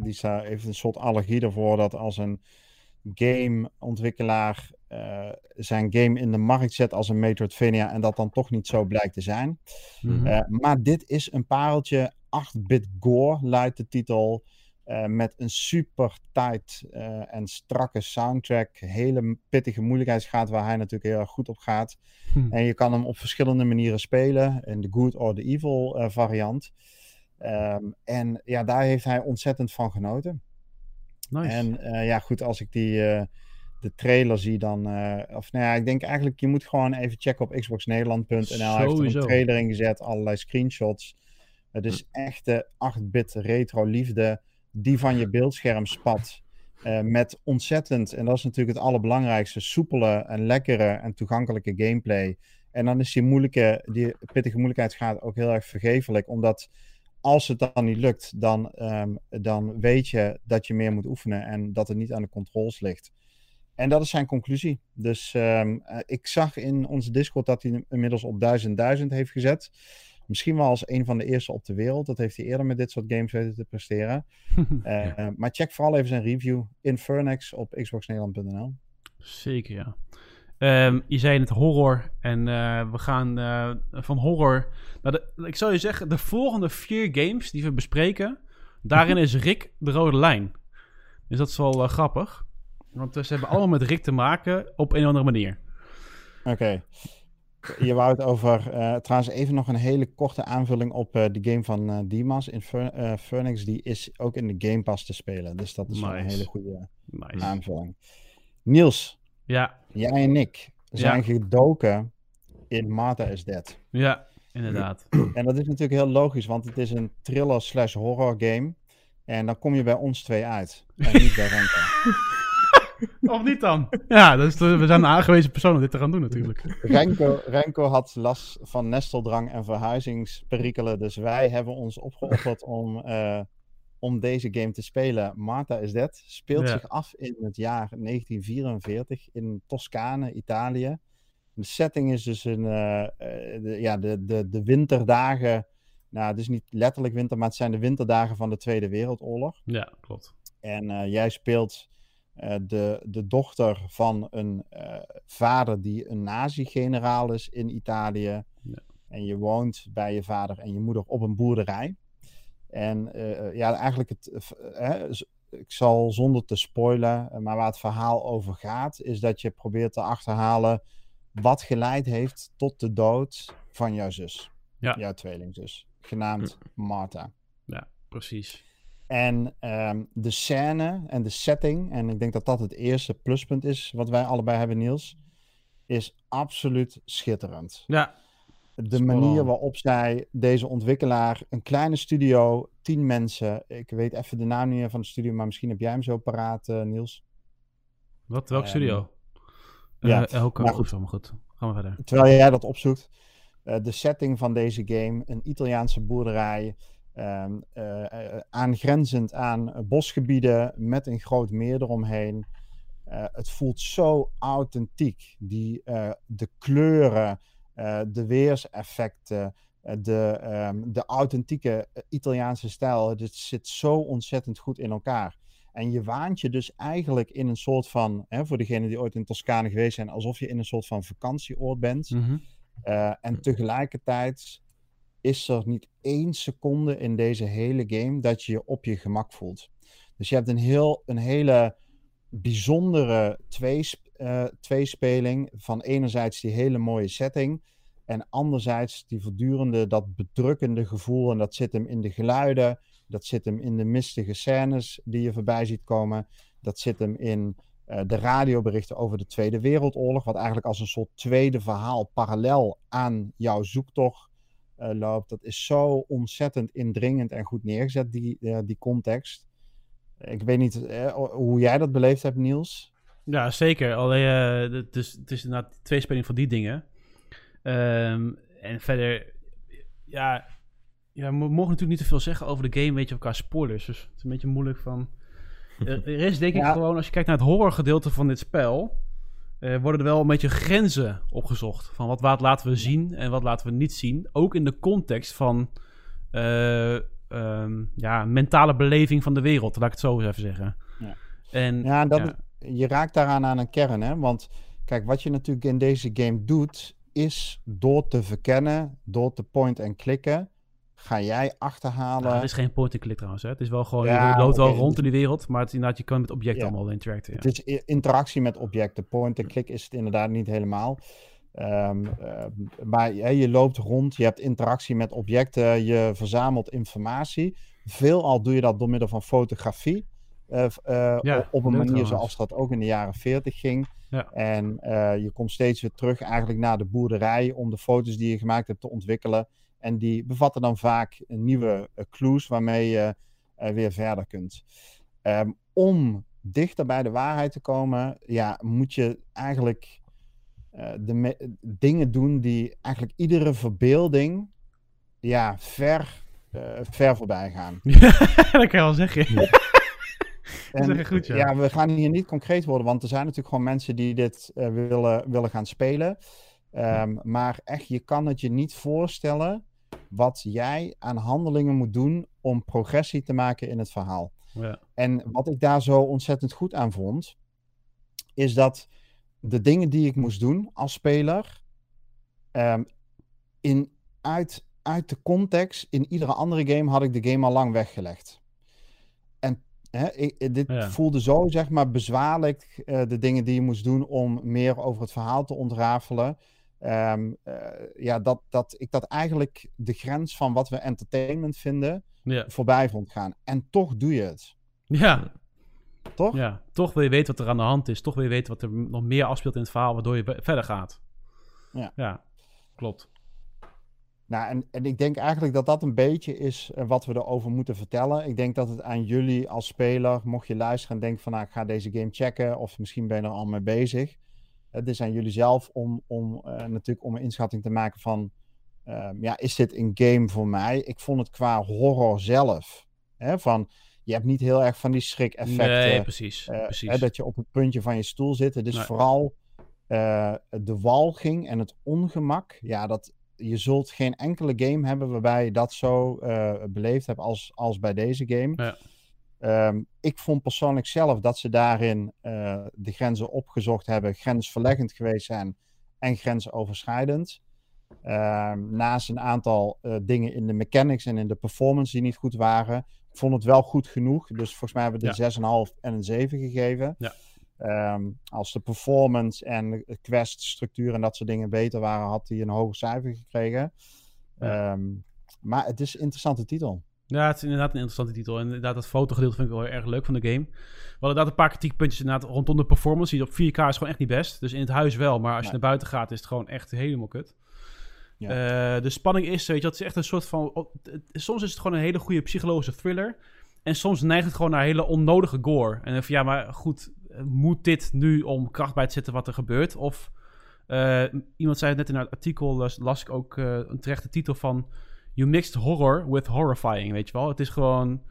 die heeft een soort allergie ervoor dat als een gameontwikkelaar eh, zijn game in de markt zet als een Metroidvania en dat dan toch niet zo blijkt te zijn. Mhm. Eh, maar dit is een pareltje. 8-bit gore luidt de titel. eh, met een super tight en strakke soundtrack. Hele pittige moeilijkheidsgraad waar hij natuurlijk heel erg goed op gaat. Hm. En je kan hem op verschillende manieren spelen. In de good or the evil variant. Ehm, en ja, daar heeft hij ontzettend van genoten. Nice. En ja, goed, als ik die, de trailer zie, dan. eh, of nou ja, ik denk eigenlijk, je moet gewoon even checken op xboxnederland.nl. Hij heeft er een trailer in gezet, allerlei screenshots. Het is echte 8-bit retro liefde die van je beeldscherm spat. eh, met ontzettend, en dat is natuurlijk het allerbelangrijkste, soepele en lekkere en toegankelijke gameplay. En dan is die moeilijke, die pittige moeilijkheidsgraad ook heel erg vergeeflijk, omdat als het dan niet lukt, dan, ehm, dan weet je dat je meer moet oefenen en dat het niet aan de controls ligt. En dat is zijn conclusie. Dus ehm, eh, ik zag in onze Discord dat hij inmiddels op 1000 1000 heeft gezet. Misschien wel als een van de eerste op de wereld. Dat heeft hij eerder met dit soort games weten te presteren. (laughs) Eh, maar check vooral even zijn review. Infernex op xboxnederland.nl. Zeker, ja. Ehm, je zei het horror. En eh, we gaan van horror. De, ik zou je zeggen, de volgende vier games die we bespreken. Daarin (laughs) is Rick de rode lijn. Dus dat is wel eh, grappig. Want eh, ze hebben allemaal met Rick te maken op een of andere manier. Oké. Je wou het over. eh, trouwens, even nog een hele korte aanvulling op eh, de game van Dimas. Eh, Phoenix, die is ook in de Game Pass te spelen. Dus dat is een hele goede Nice. aanvulling. Niels, Ja, jij en ik zijn Ja. gedoken in Martha is Dead. ja, inderdaad. (clears throat) En dat is natuurlijk heel logisch, want het is een thriller slash horror game. En dan kom je bij ons twee uit. En niet bij (laughs) Renko. Of niet dan? Ja, we zijn een aangewezen persoon om dit te gaan doen natuurlijk. Renko, Renko had last van nesteldrang en verhuizingsperikelen. Dus wij hebben ons opgeofferd (laughs) om, eh, om deze game te spelen. Martha is Dead speelt Ja. zich af in het jaar 1944 in Toscane, Italië. De setting is dus een, eh, eh, de, ja, de, de, de winterdagen. Nou, het is niet letterlijk winter, maar het zijn de winterdagen van de Tweede Wereldoorlog. Ja, klopt. En jij speelt eh, de, de dochter van een eh, vader die een nazi-generaal is in Italië. Ja. En je woont bij je vader en je moeder op een boerderij. En eh, ja, eigenlijk, het, ik zal zonder te spoilen, maar waar het verhaal over gaat, is dat je probeert te achterhalen wat geleid heeft tot de dood van jouw zus. Ja. Jouw tweelingzus, genaamd Martha. Ja, precies. En ehm, de scène en de setting, en ik denk dat dat het eerste pluspunt is wat wij allebei hebben, Niels, is absoluut schitterend. Ja, De manier waarop zij deze ontwikkelaar, een kleine studio, tien mensen, ik weet even de naam niet meer van de studio, maar misschien heb jij hem zo paraat, eh, Niels. wat? Welk Ehm, studio? ja, Eh, Elko maar of goed. zo, maar goed. Gaan we verder. Terwijl jij dat opzoekt, eh, de setting van deze game, een Italiaanse boerderij, ehm, eh, eh, aangrenzend aan bosgebieden met een groot meer eromheen. Eh, het voelt zo authentiek. Die, de kleuren, de weerseffecten, de, ehm, de authentieke Italiaanse stijl. Het zit zo ontzettend goed in elkaar. En je waant je dus eigenlijk in een soort van, hè, voor degenen die ooit in Toscane geweest zijn, alsof je in een soort van vakantieoord bent. Mhm. En tegelijkertijd is er niet één seconde in deze hele game dat je je op je gemak voelt. Dus je hebt een, heel, een hele bijzondere tweesp- eh, tweespeling van enerzijds die hele mooie setting en anderzijds die voortdurende, dat bedrukkende gevoel en dat zit hem in de geluiden, dat zit hem in de mistige scènes die je voorbij ziet komen, dat zit hem in eh, de radioberichten over de Tweede Wereldoorlog, wat eigenlijk als een soort tweede verhaal parallel aan jouw zoektocht loopt. Dat is zo ontzettend indringend en goed neergezet, die, eh, die context. Ik weet niet eh, hoe jij dat beleefd hebt, Niels. Ja, zeker. Alleen, eh, het, is, het is inderdaad twee speling van die dingen. Ehm, en verder, ja, ja, we mogen natuurlijk niet te veel zeggen over de game, weet je, elkaar spoilers. Dus het is een beetje moeilijk van... Er, er is denk ik Ja. gewoon, als je kijkt naar het horrorgedeelte van dit spel, eh, worden er wel een beetje grenzen opgezocht. Van wat, wat laten we zien en wat laten we niet zien. Ook in de context van eh, ehm, ja, mentale beleving van de wereld, laat ik het zo eens even zeggen. Ja. En, Ja, dat, ja. je raakt daaraan aan een kern, hè? Want kijk, wat je natuurlijk in deze game doet, is door te verkennen, door te point en klikken, ga jij achterhalen. Nou, het is geen point-and-click trouwens. Hè. Het is wel gewoon, Ja, je loopt wel rond in die wereld, maar het, is inderdaad, je kan met objecten Ja. allemaal interacten. Ja. Het is interactie met objecten. Point en click is het inderdaad niet helemaal. Ehm, eh, maar hè, je loopt rond, je hebt interactie met objecten, je verzamelt informatie. Veelal doe je dat door middel van fotografie. eh, eh, Ja, op- op een manier trouwens. zoals dat ook in de jaren 40 ging. Ja. En je komt steeds weer terug eigenlijk naar de boerderij om de foto's die je gemaakt hebt te ontwikkelen. En die bevatten dan vaak nieuwe eh, clues waarmee je eh, weer verder kunt. Ehm, om dichter bij de waarheid te komen, ja, moet je eigenlijk eh, de dingen doen die eigenlijk iedere verbeelding ja, ver, eh, ver voorbij gaan. (laughs) dat kan je wel zeggen. (laughs) Dat je goed, ja. we gaan hier niet concreet worden, want er zijn natuurlijk gewoon mensen die dit eh, willen, willen gaan spelen. Ehm, maar echt, je kan het je niet voorstellen wat jij aan handelingen moet doen om progressie te maken in het verhaal. Ja. En wat ik daar zo ontzettend goed aan vond, is dat de dingen die ik moest doen als speler, ehm, in, uit, uit de context, in iedere andere game had ik de game al lang weggelegd. En hè, ik, dit Ja. voelde zo, zeg maar, bezwaarlijk, eh, de dingen die je moest doen om meer over het verhaal te ontrafelen. Ehm, eh, ja, dat, dat ik dat eigenlijk de grens van wat we entertainment vinden, Ja. voorbij vond gaan. En toch doe je het. Ja. Toch? ja, toch wil je weten wat er aan de hand is. Toch wil je weten wat er nog meer afspeelt in het verhaal, waardoor je verder gaat. Ja. Ja, klopt. Nou, en, en ik denk eigenlijk dat dat een beetje is eh, wat we erover moeten vertellen. Ik denk dat het aan jullie als speler, mocht je luisteren en denken van nou, ik ga deze game checken, of misschien ben je er al mee bezig. Het is aan jullie zelf om, om eh, natuurlijk om een inschatting te maken van, ehm, ja, is dit een game voor mij? Ik vond het qua horror zelf, hè, van, je hebt niet heel erg van die schrik-effecten. Nee, precies. Eh, precies. hè, dat je op het puntje van je stoel zit. Het is Nee. vooral eh, de walging en het ongemak. Ja, dat, je zult geen enkele game hebben waarbij je dat zo eh, beleefd hebt als, als bij deze game. Ja. Ehm, ik vond persoonlijk zelf dat ze daarin eh, de grenzen opgezocht hebben, grensverleggend geweest zijn en grensoverschrijdend. Ehm, naast een aantal eh, dingen in de mechanics en in de performance die niet goed waren. Ik vond het wel goed genoeg. Dus volgens mij hebben we de 6,5 en een 7 gegeven. Ja. Ehm, als de performance en de queststructuur en dat soort dingen beter waren, had hij een hoger cijfer gekregen. Ja. Maar het is een interessante titel. Ja, het is inderdaad een interessante titel. En inderdaad, dat fotogedeelte vind ik wel erg leuk van de game. We hadden inderdaad een paar kritiekpuntjes inderdaad rondom de performance. Die op 4K is gewoon echt niet best. Dus in het huis wel, maar als je Nee. naar buiten gaat is het gewoon echt helemaal kut. Ja. Eh, de spanning is, weet je, het is echt een soort van... soms is het gewoon een hele goede psychologische thriller. En soms neigt het gewoon naar hele onnodige gore. En dan van, ja, maar goed, eh, moet dit nu om kracht bij te zetten wat er gebeurt? Of eh, iemand zei het net in het artikel, las, las ik ook een terechte titel van... You mixed horror with horrifying, weet je wel? Het is gewoon...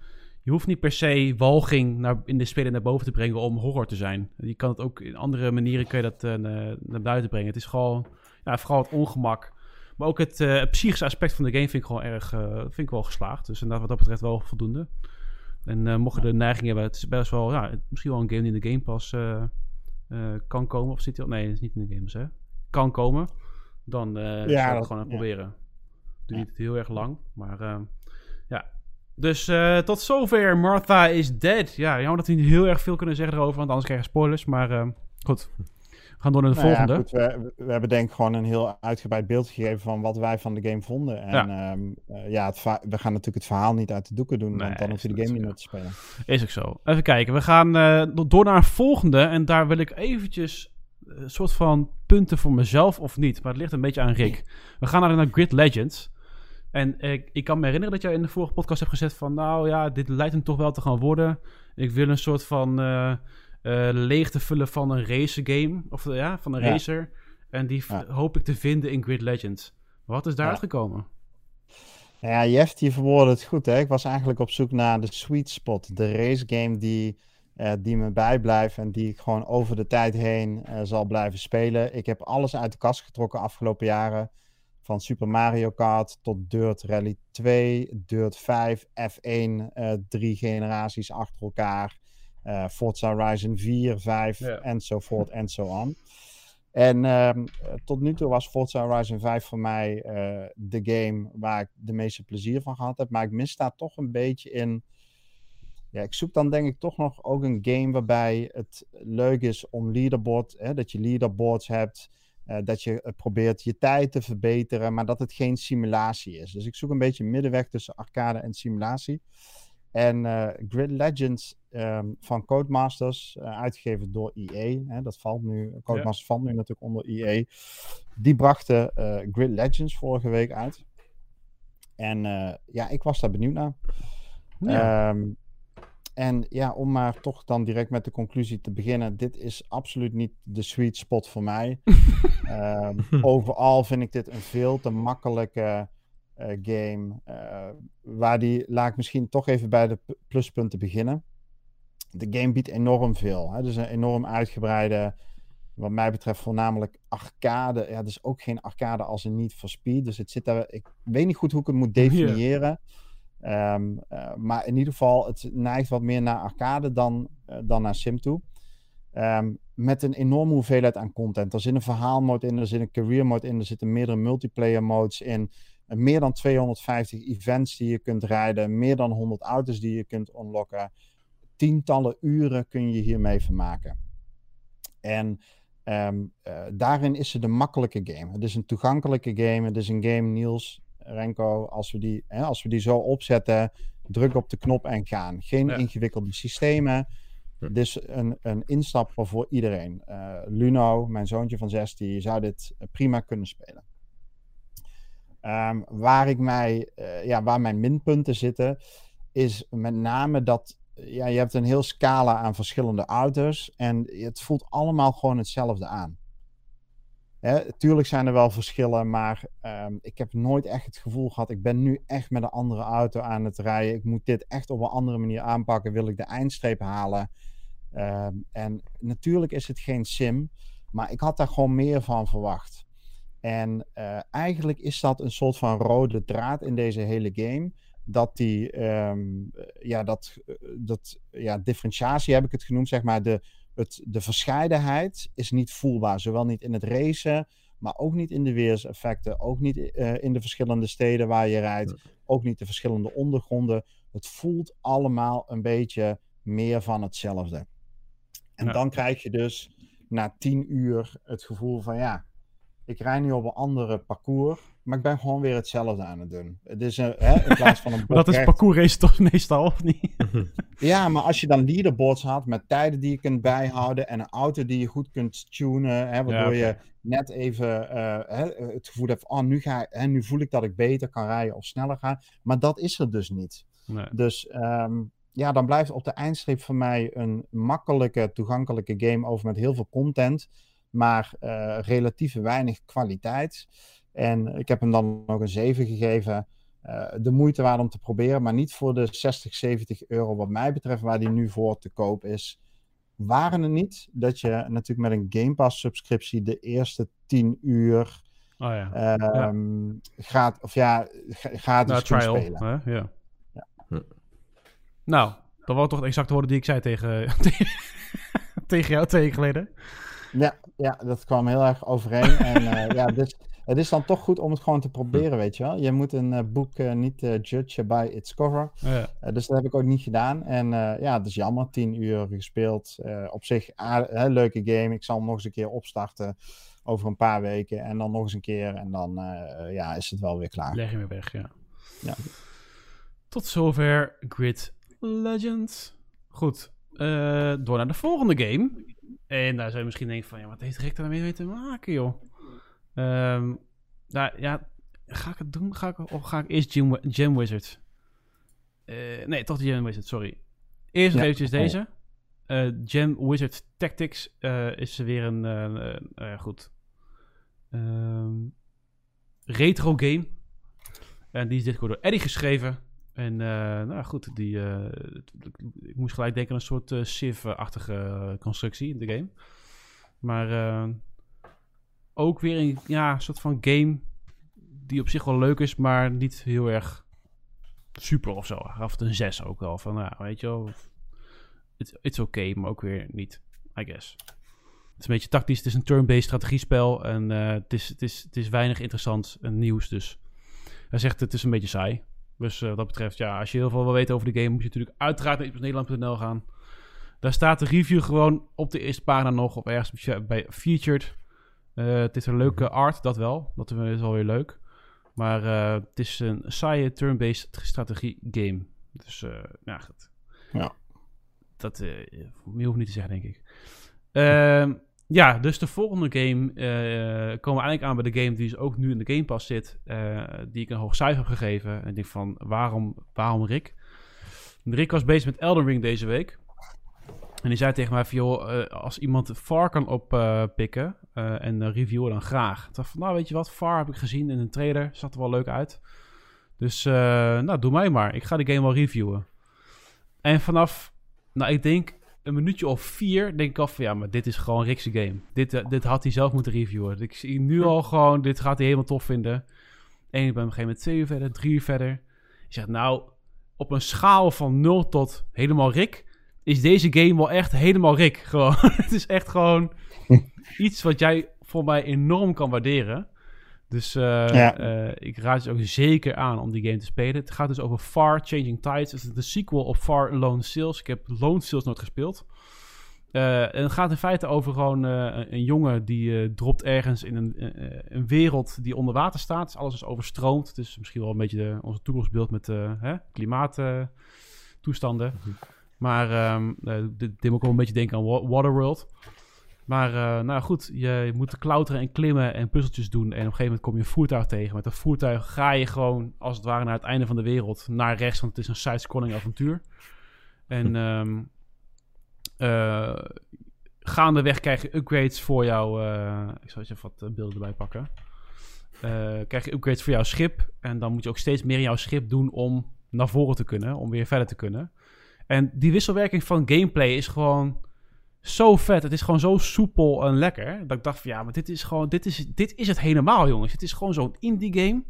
Je hoeft niet per se walging naar, in de speler naar boven te brengen om horror te zijn. Je kan het ook in andere manieren kun je dat eh, naar, buiten brengen. Het is gewoon, ja, vooral het ongemak. Maar ook het, eh, het psychische aspect van de game vind ik gewoon erg, eh, vind ik wel geslaagd. Dus inderdaad wat dat betreft wel voldoende. En mocht je de neiging hebben, het is best wel, ja, misschien wel een game die in de Game Pass kan komen. Of zit hij al? Nee, het is niet in de Game Pass, hè? Kan komen. Dan eh zou ik dat- gewoon ja. proberen. Duurt Ja. niet heel erg lang, maar eh, ja. Dus eh, tot zover Martha is Dead. Ja, jammer dat we niet heel erg veel kunnen zeggen erover, want anders krijg je spoilers. Maar eh, goed, we gaan door naar de Nou ja, volgende. goed, we, we hebben denk ik gewoon een heel uitgebreid beeld gegeven van wat wij van de game vonden. En Ja. ja, ja, het we gaan natuurlijk het verhaal niet uit de doeken doen, Nee, want dan hoef je de game niet meer te spelen. Is ook zo. Even kijken. We gaan door naar een volgende. En daar wil ik eventjes een soort van punten voor mezelf of niet. Maar het ligt een beetje aan Rick. We gaan naar, naar Grid Legends. En ik, ik kan me herinneren dat jij in de vorige podcast hebt gezegd van... Nou ja, dit lijkt hem toch wel te gaan worden. Ik wil een soort van eh, eh, leegte vullen van een racer game. Of ja, van een Ja. racer. En die Ja. hoop ik te vinden in Grid Legends. Wat is daaruit Ja. gekomen? Nou Ja, Jeff die verwoordde het goed. Hè? Ik was eigenlijk op zoek naar de sweet spot. De race game die, eh, die me bijblijft en die ik gewoon over de tijd heen eh, zal blijven spelen. Ik heb alles uit de kast getrokken afgelopen jaren. Van Super Mario Kart tot Dirt Rally 2, Dirt 5, F1, eh, drie generaties achter elkaar. Forza Horizon 4, 5 Ja. enzovoort en zo aan. En ehm, eh, tot nu toe was Forza Horizon 5 voor mij de game waar ik de meeste plezier van gehad heb. Maar ik mis daar toch een beetje in. Ja, ik zoek dan denk ik toch nog ook een game waarbij het leuk is om leaderboard, hè, dat je leaderboards hebt. eh, dat je eh, probeert je tijd te verbeteren, maar dat het geen simulatie is. Dus ik zoek een beetje middenweg tussen arcade en simulatie. En eh, Grid Legends ehm, van Codemasters, eh, uitgegeven door EA, hè, dat valt nu, Codemasters valt nu natuurlijk onder EA, die brachten Grid Legends vorige week uit. En ja, ik was daar benieuwd naar. Ja. Ehm, en ja, om maar toch dan direct met de conclusie te beginnen. Dit is absoluut niet de sweet spot voor mij. (laughs) Ehm, (laughs) overal vind ik dit een veel te makkelijke eh, game. eh, waar die, laat ik misschien toch even bij de pluspunten beginnen. De game biedt enorm veel. Hè? Dus een enorm uitgebreide, wat mij betreft voornamelijk arcade. Ja, dus ook geen arcade als een Need for Speed. Dus het zit daar, ik weet niet goed hoe ik het moet definiëren. Ehm, eh, maar in ieder geval, het neigt wat meer naar arcade dan, eh, dan naar sim toe. Ehm, met een enorme hoeveelheid aan content. Er zit een verhaalmode in, er zit een career mode in, er zitten meerdere multiplayer modes in. Eh, meer dan 250 events die je kunt rijden, meer dan 100 auto's die je kunt unlocken. Tientallen uren kun je hiermee vermaken. En ehm, eh, daarin is het een makkelijke game. Het is een toegankelijke game. Het is een game, Niels, Renko, als we die, hè, als we die zo opzetten, druk op de knop en gaan. Geen Ja. ingewikkelde systemen. Het is een, een instapper voor iedereen. Eh, Luno, mijn zoontje van zes, die zou dit prima kunnen spelen. Ehm, waar, ik mij, eh, ja, waar mijn minpunten zitten, is met name dat ja, je hebt een heel scala aan verschillende auto's en het voelt allemaal gewoon hetzelfde aan. Hè, tuurlijk zijn er wel verschillen, maar ehm, ik heb nooit echt het gevoel gehad, ik ben nu echt met een andere auto aan het rijden. Ik moet dit echt op een andere manier aanpakken, wil ik de eindstreep halen. Ehm, en natuurlijk is het geen sim, maar ik had daar gewoon meer van verwacht. En eh, eigenlijk is dat een soort van rode draad in deze hele game. Dat die, ehm, eh, ja, dat, eh, dat, ja, differentiatie heb ik het genoemd, zeg maar. De, het, de verscheidenheid is niet voelbaar. Zowel niet in het racen, maar ook niet in de weerseffecten. Ook niet eh, in de verschillende steden waar je rijdt. Ook niet de verschillende ondergronden. Het voelt allemaal een beetje meer van hetzelfde. En Ja. dan krijg je dus na tien uur het gevoel van ja, ik rij nu op een andere parcours, maar ik ben gewoon weer hetzelfde aan het doen. Het is een, hè, in plaats van een Maar (laughs) dat is bocht recht- parcours race toch meestal, of niet? (laughs) Ja, maar als je dan leaderboards had met tijden die je kunt bijhouden en een auto die je goed kunt tunen, hè, waardoor Ja, je net even eh, hè, het gevoel hebt, oh, nu, ga, hè, nu voel ik dat ik beter kan rijden of sneller ga. Maar dat is er dus niet. Nee. Dus ehm, ja, dan blijft op de eindstreep voor mij een makkelijke, toegankelijke game over met heel veel content, maar eh, relatief weinig kwaliteit. En ik heb hem dan nog een 7 gegeven. Eh, de moeite waard om te proberen, maar niet voor de 60, 70 euro wat mij betreft, waar die nu voor te koop is. Waren het niet dat je natuurlijk met een Game Pass subscriptie de eerste 10 uur Oh ja. ehm gaat, of ja, ga- gratis Nou, trial. spelen. Hè? Ja. Ja. Hm. Nou, dat waren toch de exacte woorden die ik zei tegen, (laughs) tegen, tegen jou twee geleden. Ja, ja, dat kwam heel erg overeen. en eh, ja, dus het is dan toch goed om het gewoon te proberen, weet je wel. Je moet een eh, boek eh, niet eh, judgen by its cover. Ja. Dus dat heb ik ook niet gedaan. En ja, het is jammer. 10 uur gespeeld. Op zich een leuke game. Ik zal hem nog eens een keer opstarten over een paar weken. En dan nog eens een keer. En dan ja, is het wel weer klaar. Leg je weer weg, ja. Ja. Tot zover Grid Legends. Goed, door naar de volgende game. En daar zou je misschien denken van, ja, wat heeft Rick daar mee te maken, joh? Ehm, nou ja, ga ik het doen? Ga ik, of ga ik eerst Gem, Gem Wizard? Eh, nee, toch de Gem Wizard, sorry. Eerst Ja, eventjes deze. Eh, Gem Wizard Tactics eh, is weer een, goed, Ehm, retro game. En die is dit keer door Eddie geschreven. En nou goed, die, ik moest gelijk denken aan een soort Civ-achtige constructie in de game. Maar eh, ook weer een ja, soort van game die op zich wel leuk is, maar niet heel erg super of zo. Toe een 6 ook wel. Van, nou, weet je wel, it's, it's oké, maar ook weer niet, I guess. Het is een beetje tactisch. Het is een turn-based strategiespel. En eh, het, is, het, is, het is weinig interessant en nieuws. Dus hij zegt het is een beetje saai. Dus eh, wat dat betreft, ja, als je heel veel wil weten over de game, moet je natuurlijk uiteraard naar nederland.nl gaan. Daar staat de review gewoon op de eerste pagina nog, of ergens bij featured. Eh, het is een leuke art, dat wel. Dat is wel weer leuk. Maar eh, het is een saaie turn-based strategie game. Dus, eh ja, goed. Ja. Dat, meer hoef ik niet te zeggen, denk ik. Ehm, ja, dus de volgende game komen we eigenlijk aan bij de game die dus ook nu in de Game Pass zit. die ik een hoog cijfer heb gegeven. En ik denk van, waarom, waarom Rick? Rick was bezig met Elden Ring deze week. En die zei tegen mij van, joh, als iemand Far kan oppikken eh, en uh, reviewen, dan graag. Ik dacht van, nou weet je wat, Far heb ik gezien in een trailer, zag er wel leuk uit. Dus, eh, nou, doe mij maar. Ik ga die game wel reviewen. En vanaf, nou, ik denk een minuutje of vier, denk ik al van, ja, maar dit is gewoon Rick's game. Dit, eh, dit had hij zelf moeten reviewen. Ik zie nu al gewoon, dit gaat hij helemaal tof vinden. En ik ben op een gegeven moment twee uur verder, drie uur verder. Je zegt, nou, op een schaal van 0 tot helemaal Rick, is deze game wel echt helemaal Rick. Gewoon. (laughs) het is echt gewoon (laughs) iets wat jij voor mij enorm kan waarderen. Dus eh, Ja. eh, ik raad je ook zeker aan om die game te spelen. Het gaat dus over Far Changing Tides. Het is de sequel op Far Lone Sales. Ik heb Lone Sales nooit gespeeld. Eh, en het gaat in feite over gewoon eh, een, een jongen die eh, dropt ergens in een, eh, een wereld die onder water staat. Dus alles is overstroomd. Het is misschien wel een beetje de, onze toekomstbeeld met eh hè, klimaattoestanden. Maar ehm eh, dit, dit moet ook wel een beetje denken aan Wa- Waterworld. Maar eh, nou goed, je, moet klauteren en klimmen en puzzeltjes doen. En op een gegeven moment kom je een voertuig tegen. Met dat voertuig ga je gewoon, als het ware, naar het einde van de wereld. Naar rechts, want het is een side-scrolling avontuur. En (laughs) ehm eh, gaandeweg krijg je upgrades voor jouw... eh, ik zal eens even wat beelden erbij pakken. Krijg je upgrades voor jouw schip. En dan moet je ook steeds meer in jouw schip doen om naar voren te kunnen. Om weer verder te kunnen. En die wisselwerking van gameplay is gewoon zo vet. Het is gewoon zo soepel en lekker. Dat ik dacht van ja, maar dit is gewoon, dit is, dit is het helemaal, jongens. Het is gewoon zo'n indie game.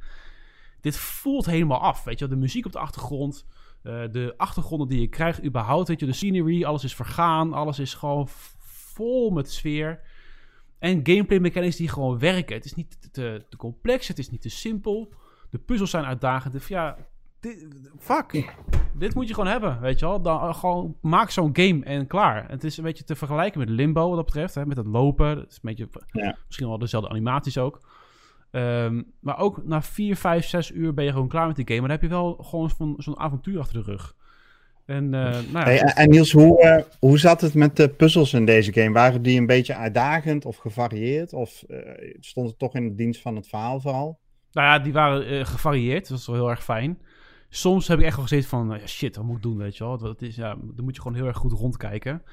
Dit voelt helemaal af. Weet je, de muziek op de achtergrond, eh, de achtergronden die je krijgt, überhaupt. Weet je, de scenery, alles is vergaan, alles is gewoon vol met sfeer. En gameplay mechanics die gewoon werken. Het is niet te, te complex, het is niet te simpel. De puzzels zijn uitdagend. Dus ja, dit, fuck. Dit moet je gewoon hebben, weet je wel. Dan eh, gewoon maak zo'n game en klaar. Het is een beetje te vergelijken met Limbo wat dat betreft. Hè, met het lopen. Dat is een beetje, Ja. misschien wel dezelfde animaties ook. Ehm, maar ook na 4, 5, 6 uur ben je gewoon klaar met die game. Maar dan heb je wel gewoon zo'n zo'n avontuur achter de rug. En, eh, nou ja, Hey, en, en Niels, hoe, eh, hoe zat het met de puzzels in deze game? Waren die een beetje uitdagend of gevarieerd? Of eh, stond het toch in de dienst van het verhaal vooral? Nou ja, die waren eh, gevarieerd. Dat was wel heel erg fijn. Soms heb ik echt wel gezeten van, nou ja, shit, wat moet ik doen, weet je wel. Dat is, ja, dan moet je gewoon heel erg goed rondkijken.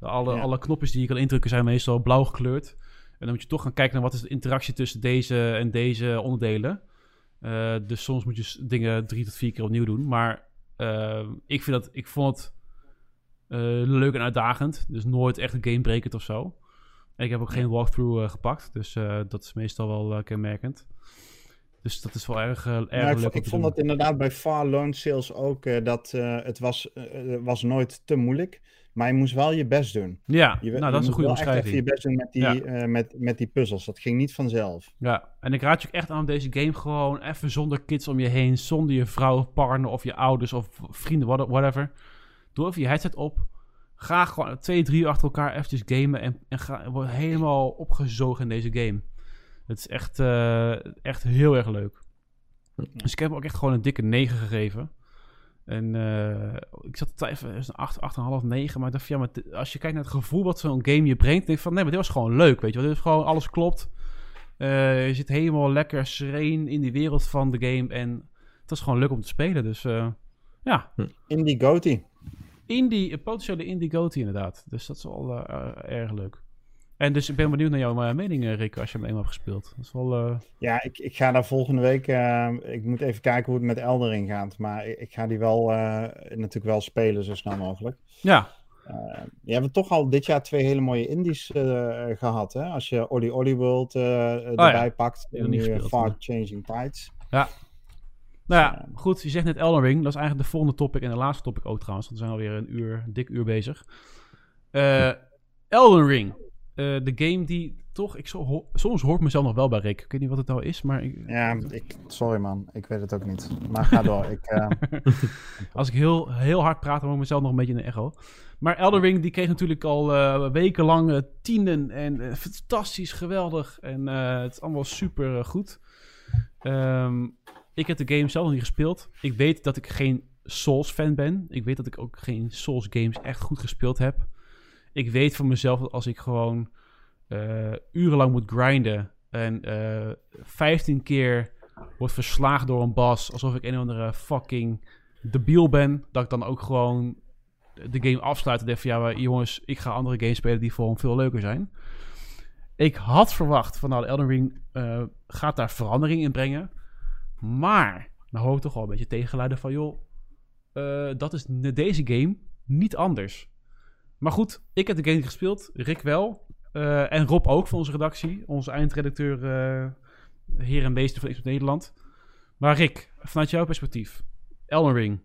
Alle, Ja. alle knopjes die je kan indrukken zijn meestal blauw gekleurd. En dan moet je toch gaan kijken naar wat is de interactie tussen deze en deze onderdelen. Eh, dus soms moet je dingen drie tot vier keer opnieuw doen. Maar eh, ik, vind dat, ik vond het eh, leuk en uitdagend. Dus nooit echt een gamebreakend of zo. En ik heb ook geen walkthrough gepakt. Dus dat is meestal wel kenmerkend. Dus dat is wel erg, eh, erg Ja, ik, leuk ik vond dat inderdaad bij Far Loan Sales ook, eh, dat eh, het was, was nooit te moeilijk. Maar je moest wel je best doen. Ja, Je, nou, je dat is een goede wel echt even omschrijving. je best doen met die, Ja. met, met die puzzels. Dat ging niet vanzelf. Ja, en ik raad je ook echt aan om deze game gewoon even zonder kids om je heen, zonder je vrouw of partner of je ouders of vrienden, what- whatever. Doe even je headset op. Ga gewoon twee, drie achter elkaar eventjes gamen en, en ga, word helemaal opgezogen in deze game. Het is echt, eh, echt heel erg leuk. Dus ik heb ook echt gewoon een dikke 9 gegeven. En eh, ik zat te twijfelen, is een 8, 8,5, 9. Maar ik dacht van, ja, maar als je kijkt naar het gevoel wat zo'n game je brengt, denk ik van, nee, maar dit was gewoon leuk, weet je wel. Dit is gewoon, alles klopt. Eh, je zit helemaal lekker sereen in die wereld van de game. En het was gewoon leuk om te spelen. Dus ja, Indie Goatee. indie, potentiële indie goatee inderdaad. Dus dat is wel erg leuk. En dus ik ben benieuwd naar jouw eh, mening, eh, Rick, als je hem eenmaal hebt gespeeld. Dat is wel... eh, Ja, ik, ik ga daar volgende week. ik moet even kijken hoe het met Eldering gaat. Maar ik, ik ga die wel natuurlijk wel spelen zo snel mogelijk. ja, je hebt toch al dit jaar twee hele mooie indies eh, gehad. Hè? Als je Olly Olly World eh, erbij pakt. En nu eh, gespeeld, Far nee. Changing Tides. Nou ja, goed. Je zegt net Elden Ring. Dat is eigenlijk de volgende topic en de laatste topic ook trouwens. Want we zijn alweer een uur, een dik uur bezig. Elden Ring. Eh, de game die toch... Ik zo, ho- soms hoort mezelf nog wel bij Rick. Ik weet niet wat het nou is, maar... Ik, Ja, ik, sorry man. Ik weet het ook niet. Maar ga door. Ik, eh, (laughs) Als ik heel, heel hard praat, dan hoor ik mezelf nog een beetje in de echo. Maar Elden Ring, die kreeg natuurlijk al eh, wekenlang tienden. En fantastisch, geweldig. En het is allemaal super goed. Ehm, ik heb de game zelf nog niet gespeeld. Ik weet dat ik geen Souls-fan ben. Ik weet dat ik ook geen Souls-games echt goed gespeeld heb. Ik weet van mezelf dat als ik gewoon eh, urenlang moet grinden en eh 15 keer word verslagen door een boss, alsof ik een of andere fucking debiel ben, dat ik dan ook gewoon de game afsluit en denk van ja, jongens, ik ga andere games spelen die voor hem veel leuker zijn. Ik had verwacht van nou, de Elden Ring eh, gaat daar verandering in brengen. Maar, nou hoor ik toch wel een beetje tegengeluiden van joh, dat is deze game niet anders. Maar goed, ik heb de game niet gespeeld, Rick wel. eh, en Rob ook van onze redactie, onze eindredacteur, eh, heer en meester van Xbox Nederland. Maar Rick, vanuit jouw perspectief, Elden Ring.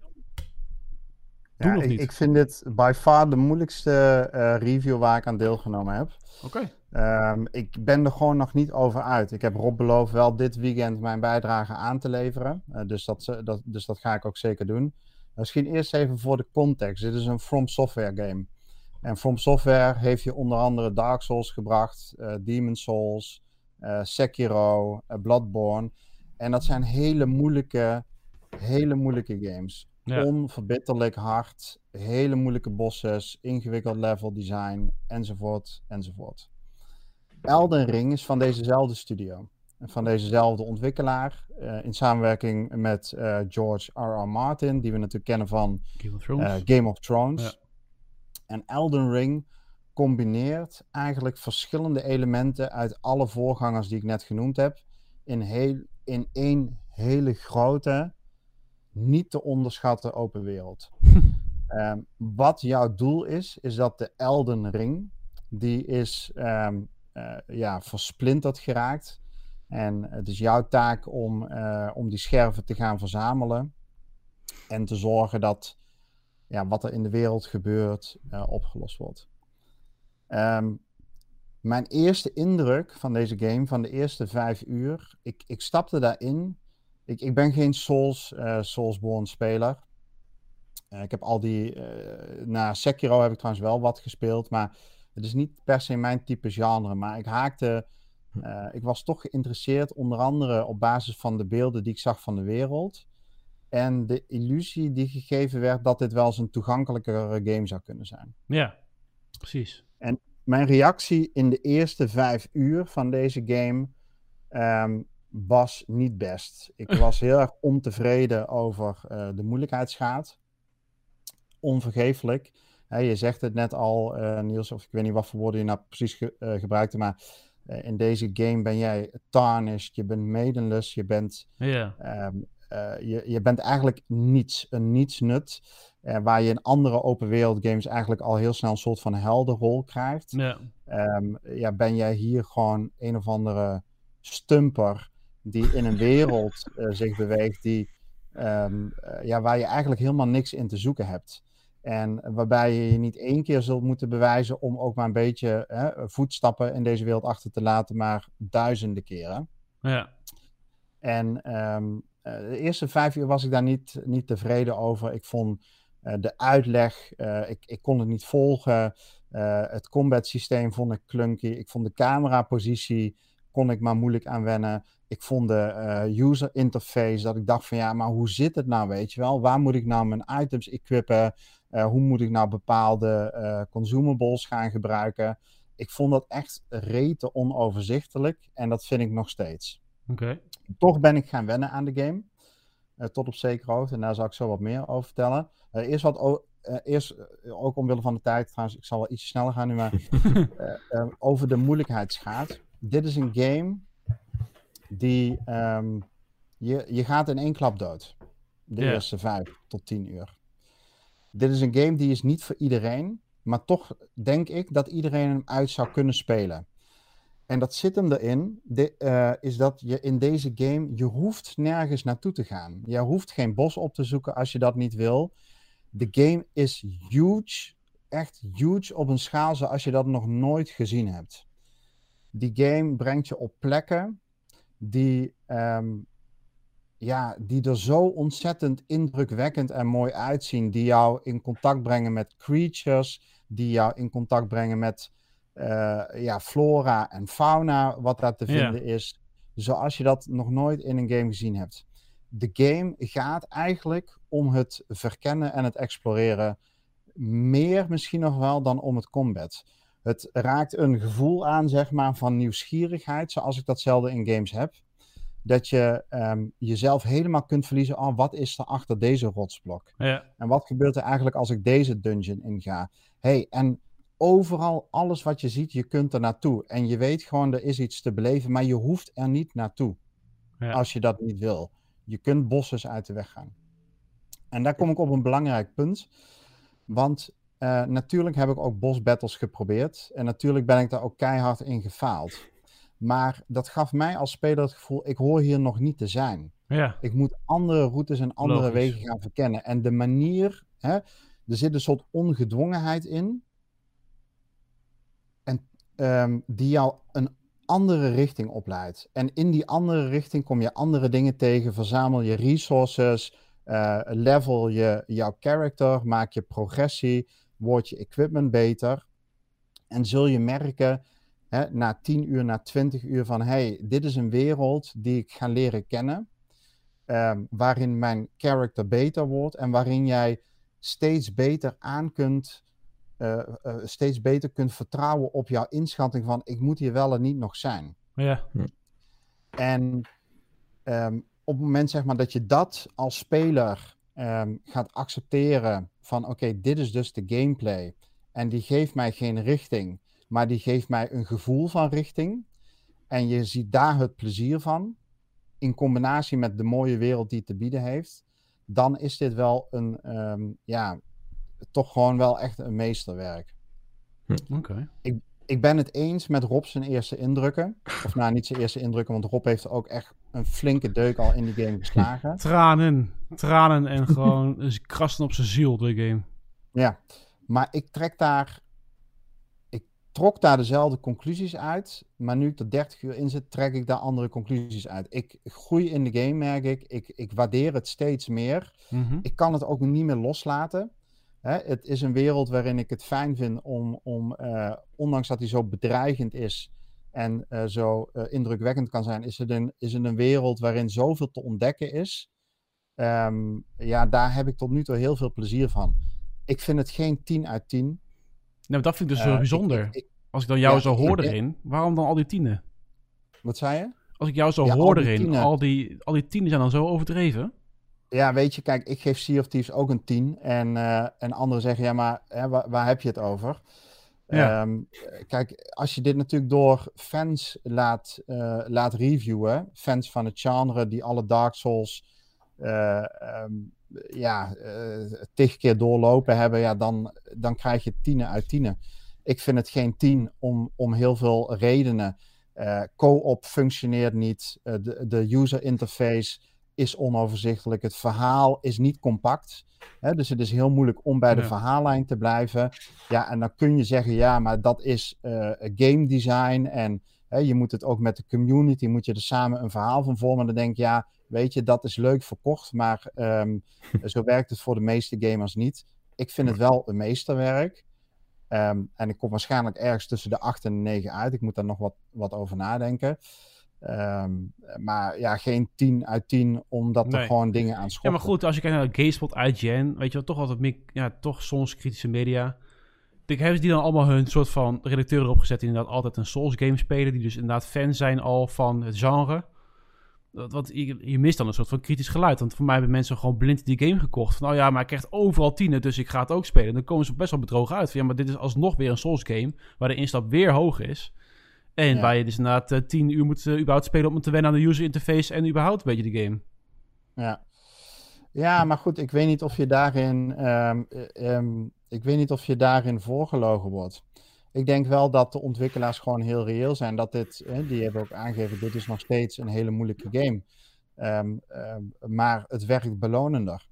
Doen Ja, niet? ik vind dit by far de moeilijkste eh, review waar ik aan deelgenomen heb. Oké. Ehm, ik ben er gewoon nog niet over uit. Ik heb Rob beloofd wel dit weekend mijn bijdrage aan te leveren. Dus, dat, dat, dus dat ga ik ook zeker doen. Misschien eerst even voor de context. Dit is een From Software game. En From Software heeft je onder andere Dark Souls gebracht, eh Demon Souls, eh, Sekiro, eh, Bloodborne. En dat zijn hele moeilijke, hele moeilijke games. Ja. Onverbitterlijk hard, hele moeilijke bosses, ingewikkeld level design, enzovoort, enzovoort. Elden Ring is van dezezelfde studio. Van dezezelfde ontwikkelaar. in samenwerking met George R.R. Martin, die we natuurlijk kennen van Game of Thrones. Game of Thrones. Ja. En Elden Ring combineert eigenlijk verschillende elementen uit alle voorgangers die ik net genoemd heb. In, heel, in één hele grote, niet te onderschatten open wereld. (laughs) Ehm, wat jouw doel is, is dat de Elden Ring, die is ehm, eh, ja, versplinterd geraakt. En het is jouw taak om, eh, om die scherven te gaan verzamelen. En te zorgen dat ja, wat er in de wereld gebeurt eh, opgelost wordt. Ehm, mijn eerste indruk van deze game, van de eerste vijf uur, ik, ik stapte daarin. Ik, ik ben geen Souls, eh Soulsborne speler. Eh, ik heb al die. na Sekiro heb ik trouwens wel wat gespeeld, maar het is niet per se mijn type genre. Maar ik haakte. eh, ik was toch geïnteresseerd, onder andere op basis van de beelden die ik zag van de wereld. En de illusie die gegeven werd dat dit wel eens een toegankelijkere game zou kunnen zijn. Ja, precies. Mijn reactie in de eerste vijf uur van deze game ehm, was niet best. Ik (laughs) was heel erg ontevreden over eh, de moeilijkheidsgraad. Onvergeeflijk. Je zegt het net al, eh, Niels, of ik weet niet wat voor woorden je nou precies ge- eh, gebruikte, maar in deze game ben jij tarnished, je bent medenless, je bent. Ehm, eh, je, je bent eigenlijk niets, een nietsnut. eh waar je in andere open wereld games eigenlijk al heel snel een soort van heldenrol krijgt. Ja. Ehm, ja, ben jij hier gewoon een of andere stumper die in een wereld (laughs) eh, zich beweegt die, ehm, eh, ja, waar je eigenlijk helemaal niks in te zoeken hebt. En waarbij je je niet één keer zult moeten bewijzen om ook maar een beetje hè, voetstappen in deze wereld achter te laten, maar duizenden keren. Ja. En ehm, eh, de eerste vijf uur was ik daar niet, niet tevreden over. Ik vond eh, de uitleg, eh, ik, ik kon het niet volgen. Eh, het combat systeem vond ik clunky. Ik vond de camerapositie, kon ik maar moeilijk aan wennen. Ik vond de eh, user interface, dat ik dacht van ja, maar hoe zit het nou, weet je wel? Waar moet ik nou mijn items equippen? Eh, hoe moet ik nou bepaalde eh, consumables gaan gebruiken? Ik vond dat echt rete onoverzichtelijk en dat vind ik nog steeds Toch ben ik gaan wennen aan de game. Eh, tot op zekere hoogte. En daar zal ik zo wat meer over vertellen. Eh, eerst wat eh, eerst, ook omwille van de tijd, trouwens, ik zal wel iets sneller gaan nu, maar (laughs) over de moeilijkheidsgraad. Dit is een game die ehm, je, je gaat in één klap dood. De eerste vijf tot tien uur. Dit is een game die is niet voor iedereen, maar toch denk ik dat iedereen hem uit zou kunnen spelen. En dat zit hem erin, eh, is dat je in deze game, je hoeft nergens naartoe te gaan. Je hoeft geen bos op te zoeken als je dat niet wil. De game is huge, echt huge op een schaal zoals je dat nog nooit gezien hebt. Die game brengt je op plekken die, ehm, ja, die er zo ontzettend indrukwekkend en mooi uitzien. Die jou in contact brengen met creatures, die jou in contact brengen met ja, flora en fauna, wat daar te Ja. vinden is. Zoals je dat nog nooit in een game gezien hebt. de game gaat eigenlijk om het verkennen en het exploreren. Meer misschien nog wel dan om het combat. Het raakt een gevoel aan, zeg maar, van nieuwsgierigheid, zoals ik dat zelden in games heb. Dat je ehm, jezelf helemaal kunt verliezen. Oh, wat is er achter deze rotsblok? Ja. En wat gebeurt er eigenlijk als ik deze dungeon inga? hey, en overal, alles wat je ziet, je kunt er naartoe. En je weet gewoon, er is iets te beleven, maar je hoeft er niet naartoe. Ja. Als je dat niet wil. Je kunt bosses uit de weg gaan. En daar kom ik op een belangrijk punt. Want eh, natuurlijk heb ik ook bosbattles geprobeerd. En natuurlijk ben ik daar ook keihard in gefaald. Maar dat gaf mij als speler het gevoel, ik hoor hier nog niet te zijn. Ja. Ik moet andere routes en andere Logisch. wegen gaan verkennen. En de manier, hè, er zit een soort ongedwongenheid in. Ehm, die jou een andere richting opleidt. En in die andere richting kom je andere dingen tegen. Verzamel je resources, eh, level je jouw character, maak je progressie, wordt je equipment beter. En zul je merken, hè, na 10 uur, na 20 uur, van hey, dit is een wereld die ik ga leren kennen. ehm, waarin mijn character beter wordt en waarin jij steeds beter aan kunt, eh, eh, steeds beter kunt vertrouwen op jouw inschatting van ik moet hier wel en niet nog zijn. Ja. En ehm, op het moment zeg maar, dat je dat als speler ehm, gaat accepteren van oké, dit is dus de gameplay en die geeft mij geen richting, maar die geeft mij een gevoel van richting en je ziet daar het plezier van in combinatie met de mooie wereld die het te bieden heeft, dan is dit wel een, ehm, ja, toch gewoon wel echt een meesterwerk Oké. ik ben het eens met Rob zijn eerste indrukken. Of nou, niet zijn eerste indrukken, want Rob heeft ook echt een flinke deuk al in die game geslagen. (laughs) Tranen. Tranen en gewoon (laughs) krassen op zijn ziel, de game. Ja, maar ik trek daar. Ik trok daar dezelfde conclusies uit. Maar nu ik er 30 uur in zit, trek ik daar andere conclusies uit. Ik groei in de game, merk ik. Ik, ik waardeer het steeds meer. Mhm. ik kan het ook niet meer loslaten. Hè, het is een wereld waarin ik het fijn vind om, om eh, ondanks dat hij zo bedreigend is en eh, zo eh, indrukwekkend kan zijn, is het, een, is het een wereld waarin zoveel te ontdekken is. Ehm, ja, daar heb ik tot nu toe heel veel plezier van. Ik vind het geen 10 uit 10. Nou, dat vind ik dus zo ik- bijzonder. ik- ik- Als ik dan jou Ja, zo ik hoor ben- erin, waarom dan al die tienen? wat zei je? Als ik jou zo Ja, hoor erin, tienen. al die, al die tienen zijn dan zo overdreven. Ja, weet je, kijk, ik geef Sea of Thieves ook een 10. En, eh, en anderen zeggen, ja, maar hè, waar, waar heb je het over? Ja. Ehm, kijk, als je dit natuurlijk door fans laat, eh, laat reviewen, fans van het genre die alle Dark Souls eh, ehm, ja, tig keer doorlopen hebben, ja, dan, dan krijg je tienen uit tienen. Ik vind het geen 10 om, om heel veel redenen. Co-op functioneert niet. De, de user interface is onoverzichtelijk. Het verhaal is niet compact. Hè, dus het is heel moeilijk om bij de Ja. verhaallijn te blijven. Ja, en dan kun je zeggen, ja, maar dat is eh, game design. En hè, je moet het ook met de community, moet je er samen een verhaal van vormen. Dan denk ik, ja, weet je, dat is leuk verkocht. Maar ehm, (laughs) zo werkt het voor de meeste gamers niet. Ik vind het wel een meesterwerk. Ehm, en ik kom waarschijnlijk ergens tussen de 8 en de 9 uit. Ik moet daar nog wat, wat over nadenken. Ehm, maar ja, geen 10 uit 10, omdat er gewoon dingen aan Ja, schoppen. maar goed, als je kijkt naar GameSpot, IGN, weet je wel, toch altijd meer, ja, toch soms kritische media. Ik hebben ze die dan allemaal hun soort van redacteuren opgezet die inderdaad altijd een Souls game spelen, die dus inderdaad fan zijn al van het genre. Dat- Want je, je mist dan een soort van kritisch geluid. Want voor mij hebben mensen gewoon blind die game gekocht. Van, oh ja, maar ik krijg overal tienen, dus ik ga het ook spelen. En dan komen ze best wel bedrogen uit. Van, ja, maar dit is alsnog weer een Souls game, waar de instap weer hoog is. En Ja. waar je dus inderdaad eh, tien uur moet eh, überhaupt spelen om te wennen aan de user interface en überhaupt een beetje de game. Ja. ja, maar goed, ik weet niet of je daarin, ehm, eh, ehm, ik weet niet of je daarin voorgelogen wordt. Ik denk wel dat de ontwikkelaars gewoon heel reëel zijn. Dat dit, eh, die hebben ook aangegeven, dit is nog steeds een hele moeilijke game. Ehm, maar het werkt belonender.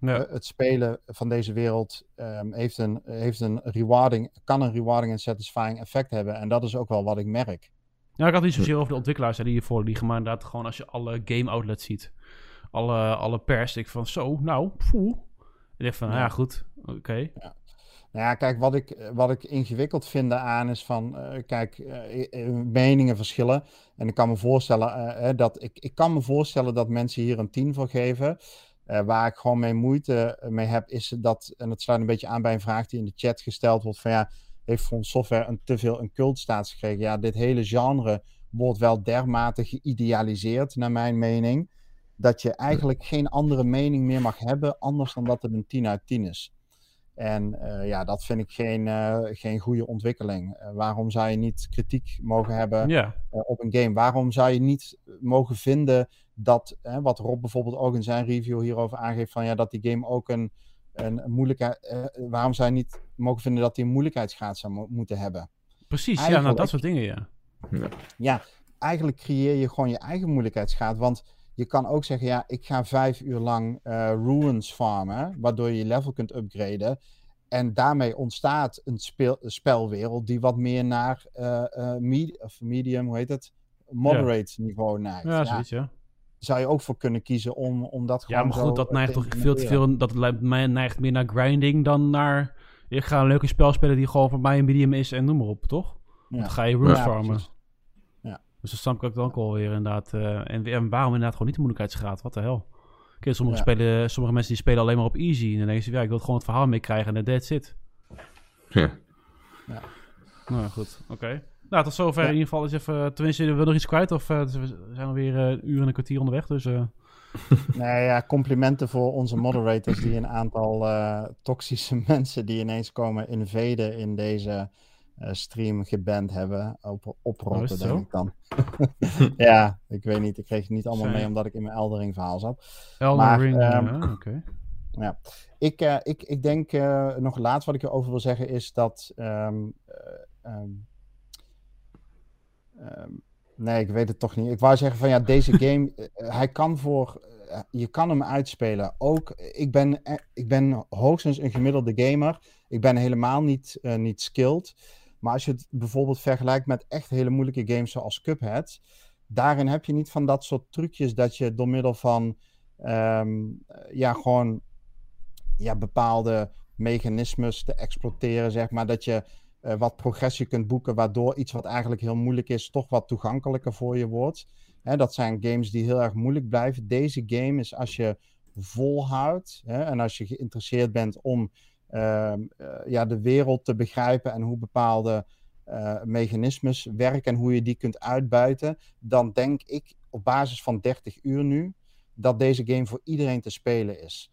Ja. Eh, het spelen van deze wereld ehm, heeft, een, heeft een rewarding, kan een rewarding en satisfying effect hebben. En dat is ook wel wat ik merk. Ja, ik had niet zozeer over de ontwikkelaars die hiervoor liegen, maar inderdaad gewoon als je alle game outlets ziet. Alle, alle pers, denk ik van zo, nou, poeh. En ik denk van, Ja. ja, goed, oké. Nou ja, kijk, wat ik, wat ik ingewikkeld vind aan is van, eh, kijk, eh, meningen verschillen. En ik kan me voorstellen dat, ik, ik kan me voorstellen dat mensen hier een 10 voor geven. Eh, waar ik gewoon mee moeite mee heb, is dat, en dat sluit een beetje aan bij een vraag die in de chat gesteld wordt, van ja, heeft From Software een te veel een cultstatus gekregen? Ja, dit hele genre wordt wel dermate geïdealiseerd, naar mijn mening, dat je eigenlijk geen andere mening meer mag hebben, anders dan dat het een 10 uit 10 is. En eh, ja, dat vind ik geen, eh, geen goede ontwikkeling. Eh, waarom zou je niet kritiek mogen hebben Ja, eh, op een game? Waarom zou je niet mogen vinden dat, hè, wat Rob bijvoorbeeld ook in zijn review hierover aangeeft, van ja, dat die game ook een, een, moeilijkheid. eh, waarom zou je niet mogen vinden dat die een moeilijkheidsgraad zou mo- moeten hebben? precies. Ja, nou, dat soort dingen, ja. Ja, eigenlijk creëer je gewoon je eigen moeilijkheidsgraad. Want je kan ook zeggen, ja, ik ga vijf uur lang eh, ruins farmen, waardoor je je level kunt upgraden. En daarmee ontstaat een, speel, spelwereld die wat meer naar eh, eh, med- of medium, hoe heet het? Moderate niveau neigt. Ja, Ja, zoiets, ja. Zou je ook voor kunnen kiezen om, om dat Ja, gewoon maar goed, zo, dat eh, neigt toch veel te veel... Dat lijkt mij neigt meer naar grinding dan naar... Ik ga een leuke spel spelen die gewoon voor mij een medium is en noem maar op, toch? Ja. Dan ga je runes Ja, farmen. precies. Ja. Dus dat snap ik ook wel weer inderdaad. eh, en, en waarom inderdaad gewoon niet de moeilijkheidsgraad? Wat de hel? Kijk, sommige, Ja. spelen, sommige mensen die spelen alleen maar op easy. En dan denken ze, ja, ik wil gewoon het verhaal meekrijgen en that's it. Ja. Nou goed, oké. Nou, tot zover Ja. in ieder geval. Is even, tenminste, we nog iets kwijt? Of eh, we zijn alweer eh, een uur en een kwartier onderweg, dus... eh, (laughs) Nee, ja, complimenten voor onze moderators die een aantal toxische (laughs) mensen die ineens komen invaden in deze stream geband hebben. Op, Oh, oprotten, het denk ik dan. (laughs) ja, ik weet niet. Ik kreeg het niet allemaal mee omdat ik in mijn Eldering verhaal zat. Elden Maar, Ring, ehm, (clears throat) eh, oké. Ik, ik, ik denk nog laatst wat ik erover wil zeggen is dat. ehm, eh, ehm, nee, ik weet het toch niet. Ik wou zeggen van ja, deze (laughs) game, eh, hij kan voor. eh, je kan hem uitspelen. Ook, ik ben, eh, ik ben hoogstens een gemiddelde gamer. Ik ben helemaal niet, eh, niet skilled. Maar als je het bijvoorbeeld vergelijkt met echt hele moeilijke games zoals Cuphead. Daarin heb je niet van dat soort trucjes dat je door middel van. ehm, eh, ja, gewoon ja, bepaalde mechanismes te exploiteren, zeg maar. Dat je eh, wat progressie kunt boeken, waardoor iets wat eigenlijk heel moeilijk is, toch wat toegankelijker voor je wordt. Hè, dat zijn games die heel erg moeilijk blijven. Deze game is als je volhoudt hè, en als je geïnteresseerd bent om ehm, eh, ja, de wereld te begrijpen en hoe bepaalde eh, mechanismes werken en hoe je die kunt uitbuiten, dan denk ik op basis van 30 uur nu dat deze game voor iedereen te spelen is.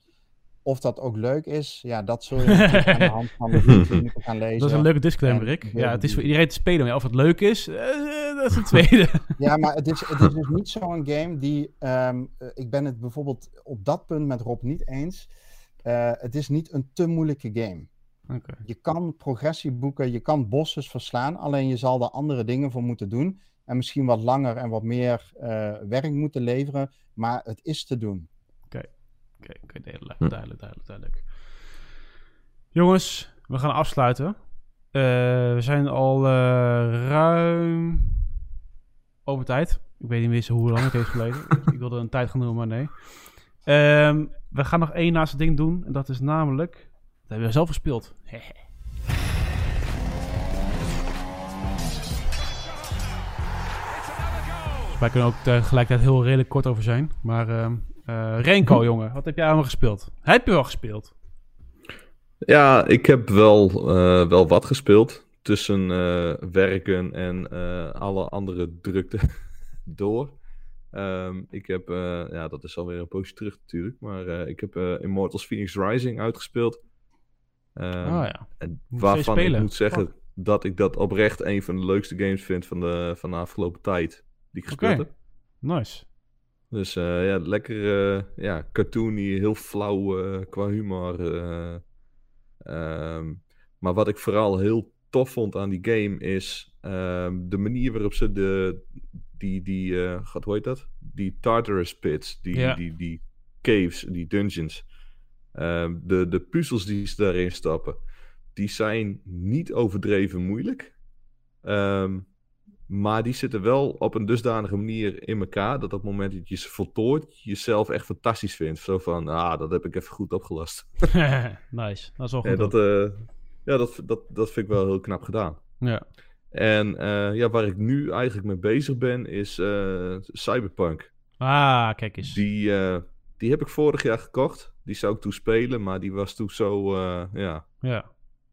Of dat ook leuk is, ja, dat zul je aan de hand van de (laughs) gaan lezen. Dat is een leuke disclaimer, Rick. Ja, het is voor iedereen te spelen. Maar of het leuk is, eh, dat is een tweede. (laughs) Ja, maar het is, het is dus (laughs) niet zo'n game die. ehm, eh, ik ben het bijvoorbeeld op dat punt met Rob niet eens. Eh, het is niet een te moeilijke game. Oké. Je kan progressie boeken, je kan bosses verslaan, alleen je zal er andere dingen voor moeten doen. En misschien wat langer en wat meer eh, werk moeten leveren, maar het is te doen. Oké, oké, duidelijk, Hm. duidelijk, duidelijk, duidelijk. Jongens, we gaan afsluiten. Eh, we zijn al eh, ruim over tijd. Ik weet niet meer hoe lang het heeft geleden. (laughs) ik wilde een tijd gaan noemen, maar nee. Ehm, we gaan nog één laatste ding doen. En dat is namelijk... Dat hebben we zelf gespeeld. (laughs) Wij kunnen ook tegelijkertijd heel redelijk kort over zijn. Maar ehm eh, Renko, jongen, wat heb jij allemaal gespeeld? Heb je wel gespeeld? Ja, ik heb wel, eh, wel wat gespeeld. Tussen eh, werken en eh, alle andere drukte (laughs) door. Ehm, ik heb, eh, ja, dat is alweer een poosje terug natuurlijk. Maar eh, ik heb eh, Immortals Phoenix Rising uitgespeeld. Oh ja. En waarvan ik moet zeggen dat ik dat oprecht een van de leukste games vind van de, van de afgelopen tijd. Die ik gespeeld Oké. heb. Nice. Dus eh, ja, lekker eh, ja, cartoony, heel flauw eh, qua humor. eh. Ehm, maar wat ik vooral heel tof vond aan die game is ehm, de manier waarop ze de, die, die God, hoe heet dat? Die Tartarus pits, die, Ja. die, die caves, die dungeons. ehm, de, de puzzels die ze daarin stappen, die zijn niet overdreven moeilijk. Ehm, maar die zitten wel op een dusdanige manier in elkaar dat op het moment dat je ze voltooit, je jezelf echt fantastisch vindt. Zo van, ah, dat heb ik even goed opgelost. (laughs) nice. Dat is wel goed. En dat, eh, ja dat, dat, dat vind ik wel heel knap gedaan. Ja. En eh, ja, waar ik nu eigenlijk mee bezig ben, is eh, Cyberpunk. Ah, kijk eens. Die, die heb ik vorig jaar gekocht. Die zou ik toen spelen, maar die was toen zo, ja, Ja,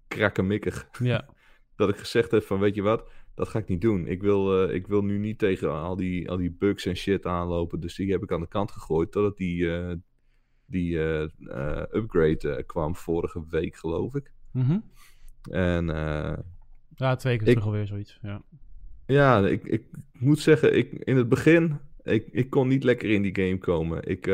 krakkemikkig. ja. (laughs) Dat ik gezegd heb van, weet je wat, dat ga ik niet doen. Ik wil, eh, ik wil nu niet tegen al die, al die bugs en shit aanlopen. Dus die heb ik aan de kant gegooid, totdat die, eh, die eh, upgrade kwam vorige week, geloof ik. Mhm. En eh, Ja, twee keer Ik- terug alweer zoiets. Ja. Ja, ik, ik moet zeggen, ik, in het begin, ik, ik kon niet lekker in die game komen. Ik,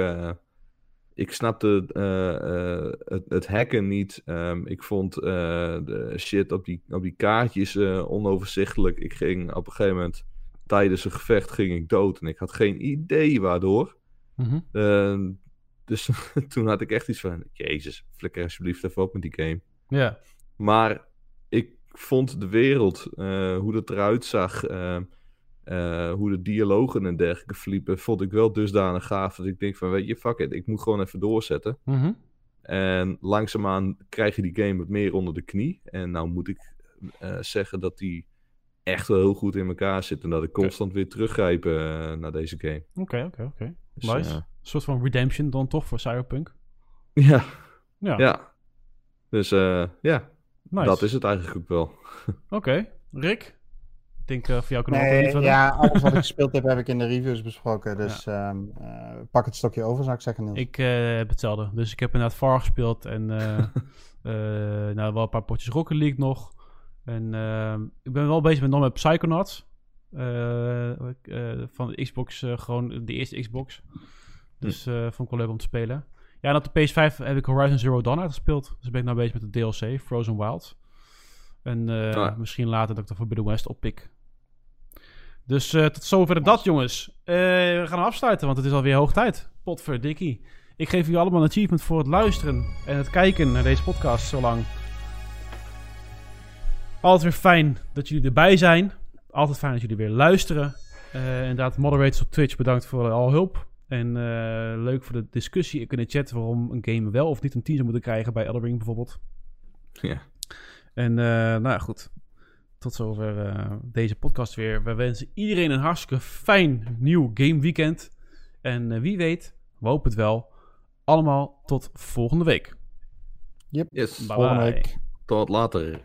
ik snapte eh, eh, het, het hacken niet. Ehm, ik vond eh, de shit op die, op die kaartjes onoverzichtelijk. Ik ging op een gegeven moment, tijdens een gevecht, ging ik dood. En ik had geen idee waardoor. Mhm. Ehm, dus (laughs) toen had ik echt iets van, jezus, flikker alsjeblieft even op met die game. Ja. Maar ik vond de wereld, hoe dat eruit zag, eh, hoe de dialogen en dergelijke verliepen, vond ik wel dusdanig gaaf dat ik denk van, weet je, fuck it, ik moet gewoon even doorzetten. Mhm. En langzaamaan krijg je die game wat meer onder de knie. En nou moet ik eh, zeggen dat die echt wel heel goed in elkaar zit en dat ik constant weer teruggrijp eh, naar deze game. Oké, oké, oké. Dus, Nice. Een soort van redemption dan toch voor Cyberpunk. ja, Ja, ja. Dus ja, nice. dat is het eigenlijk ook wel. (laughs) Oké. Rick? Ik denk eh, voor jou kunnen Nee, ja, alles wat ik (laughs) gespeeld heb, heb ik in de reviews besproken. Dus ehm, eh, pak het stokje over, zou ik zeggen, Niels. Ik eh, heb hetzelfde. Dus ik heb inderdaad VAR gespeeld en eh, (laughs) eh, nou, wel een paar potjes Rocket League nog. En ehm, ik ben wel bezig met nog met Psychonauts. Eh, eh, van de Xbox, eh, gewoon de eerste Xbox. Dus eh, vond ik wel leuk om te spelen. Ja, en op de PS5 heb ik Horizon Zero Dawn uitgespeeld. Dus ben ik nou bezig met de DLC, Frozen Wilds. En eh, Ah, ja. misschien later dat ik de Forbidden West oppik. Dus eh, tot zover dat, jongens. Eh, we gaan afsluiten, want het is alweer hoog tijd. Potverdikkie. Ik geef jullie allemaal een achievement voor het luisteren en het kijken naar deze podcast zo lang. Altijd weer fijn dat jullie erbij zijn. Altijd fijn dat jullie weer luisteren. Eh inderdaad, moderators op Twitch, bedankt voor al hulp. En leuk voor de discussie in de chat waarom een game wel of niet een teaser moeten krijgen bij Elden Ring bijvoorbeeld. Ja. En nou ja, goed. Tot zover eh, deze podcast weer. We wensen iedereen een hartstikke fijn nieuw game weekend. En eh, wie weet, we hopen het wel. Allemaal tot volgende week. Yep. Yes, Bye Volgende bye. week. tot later.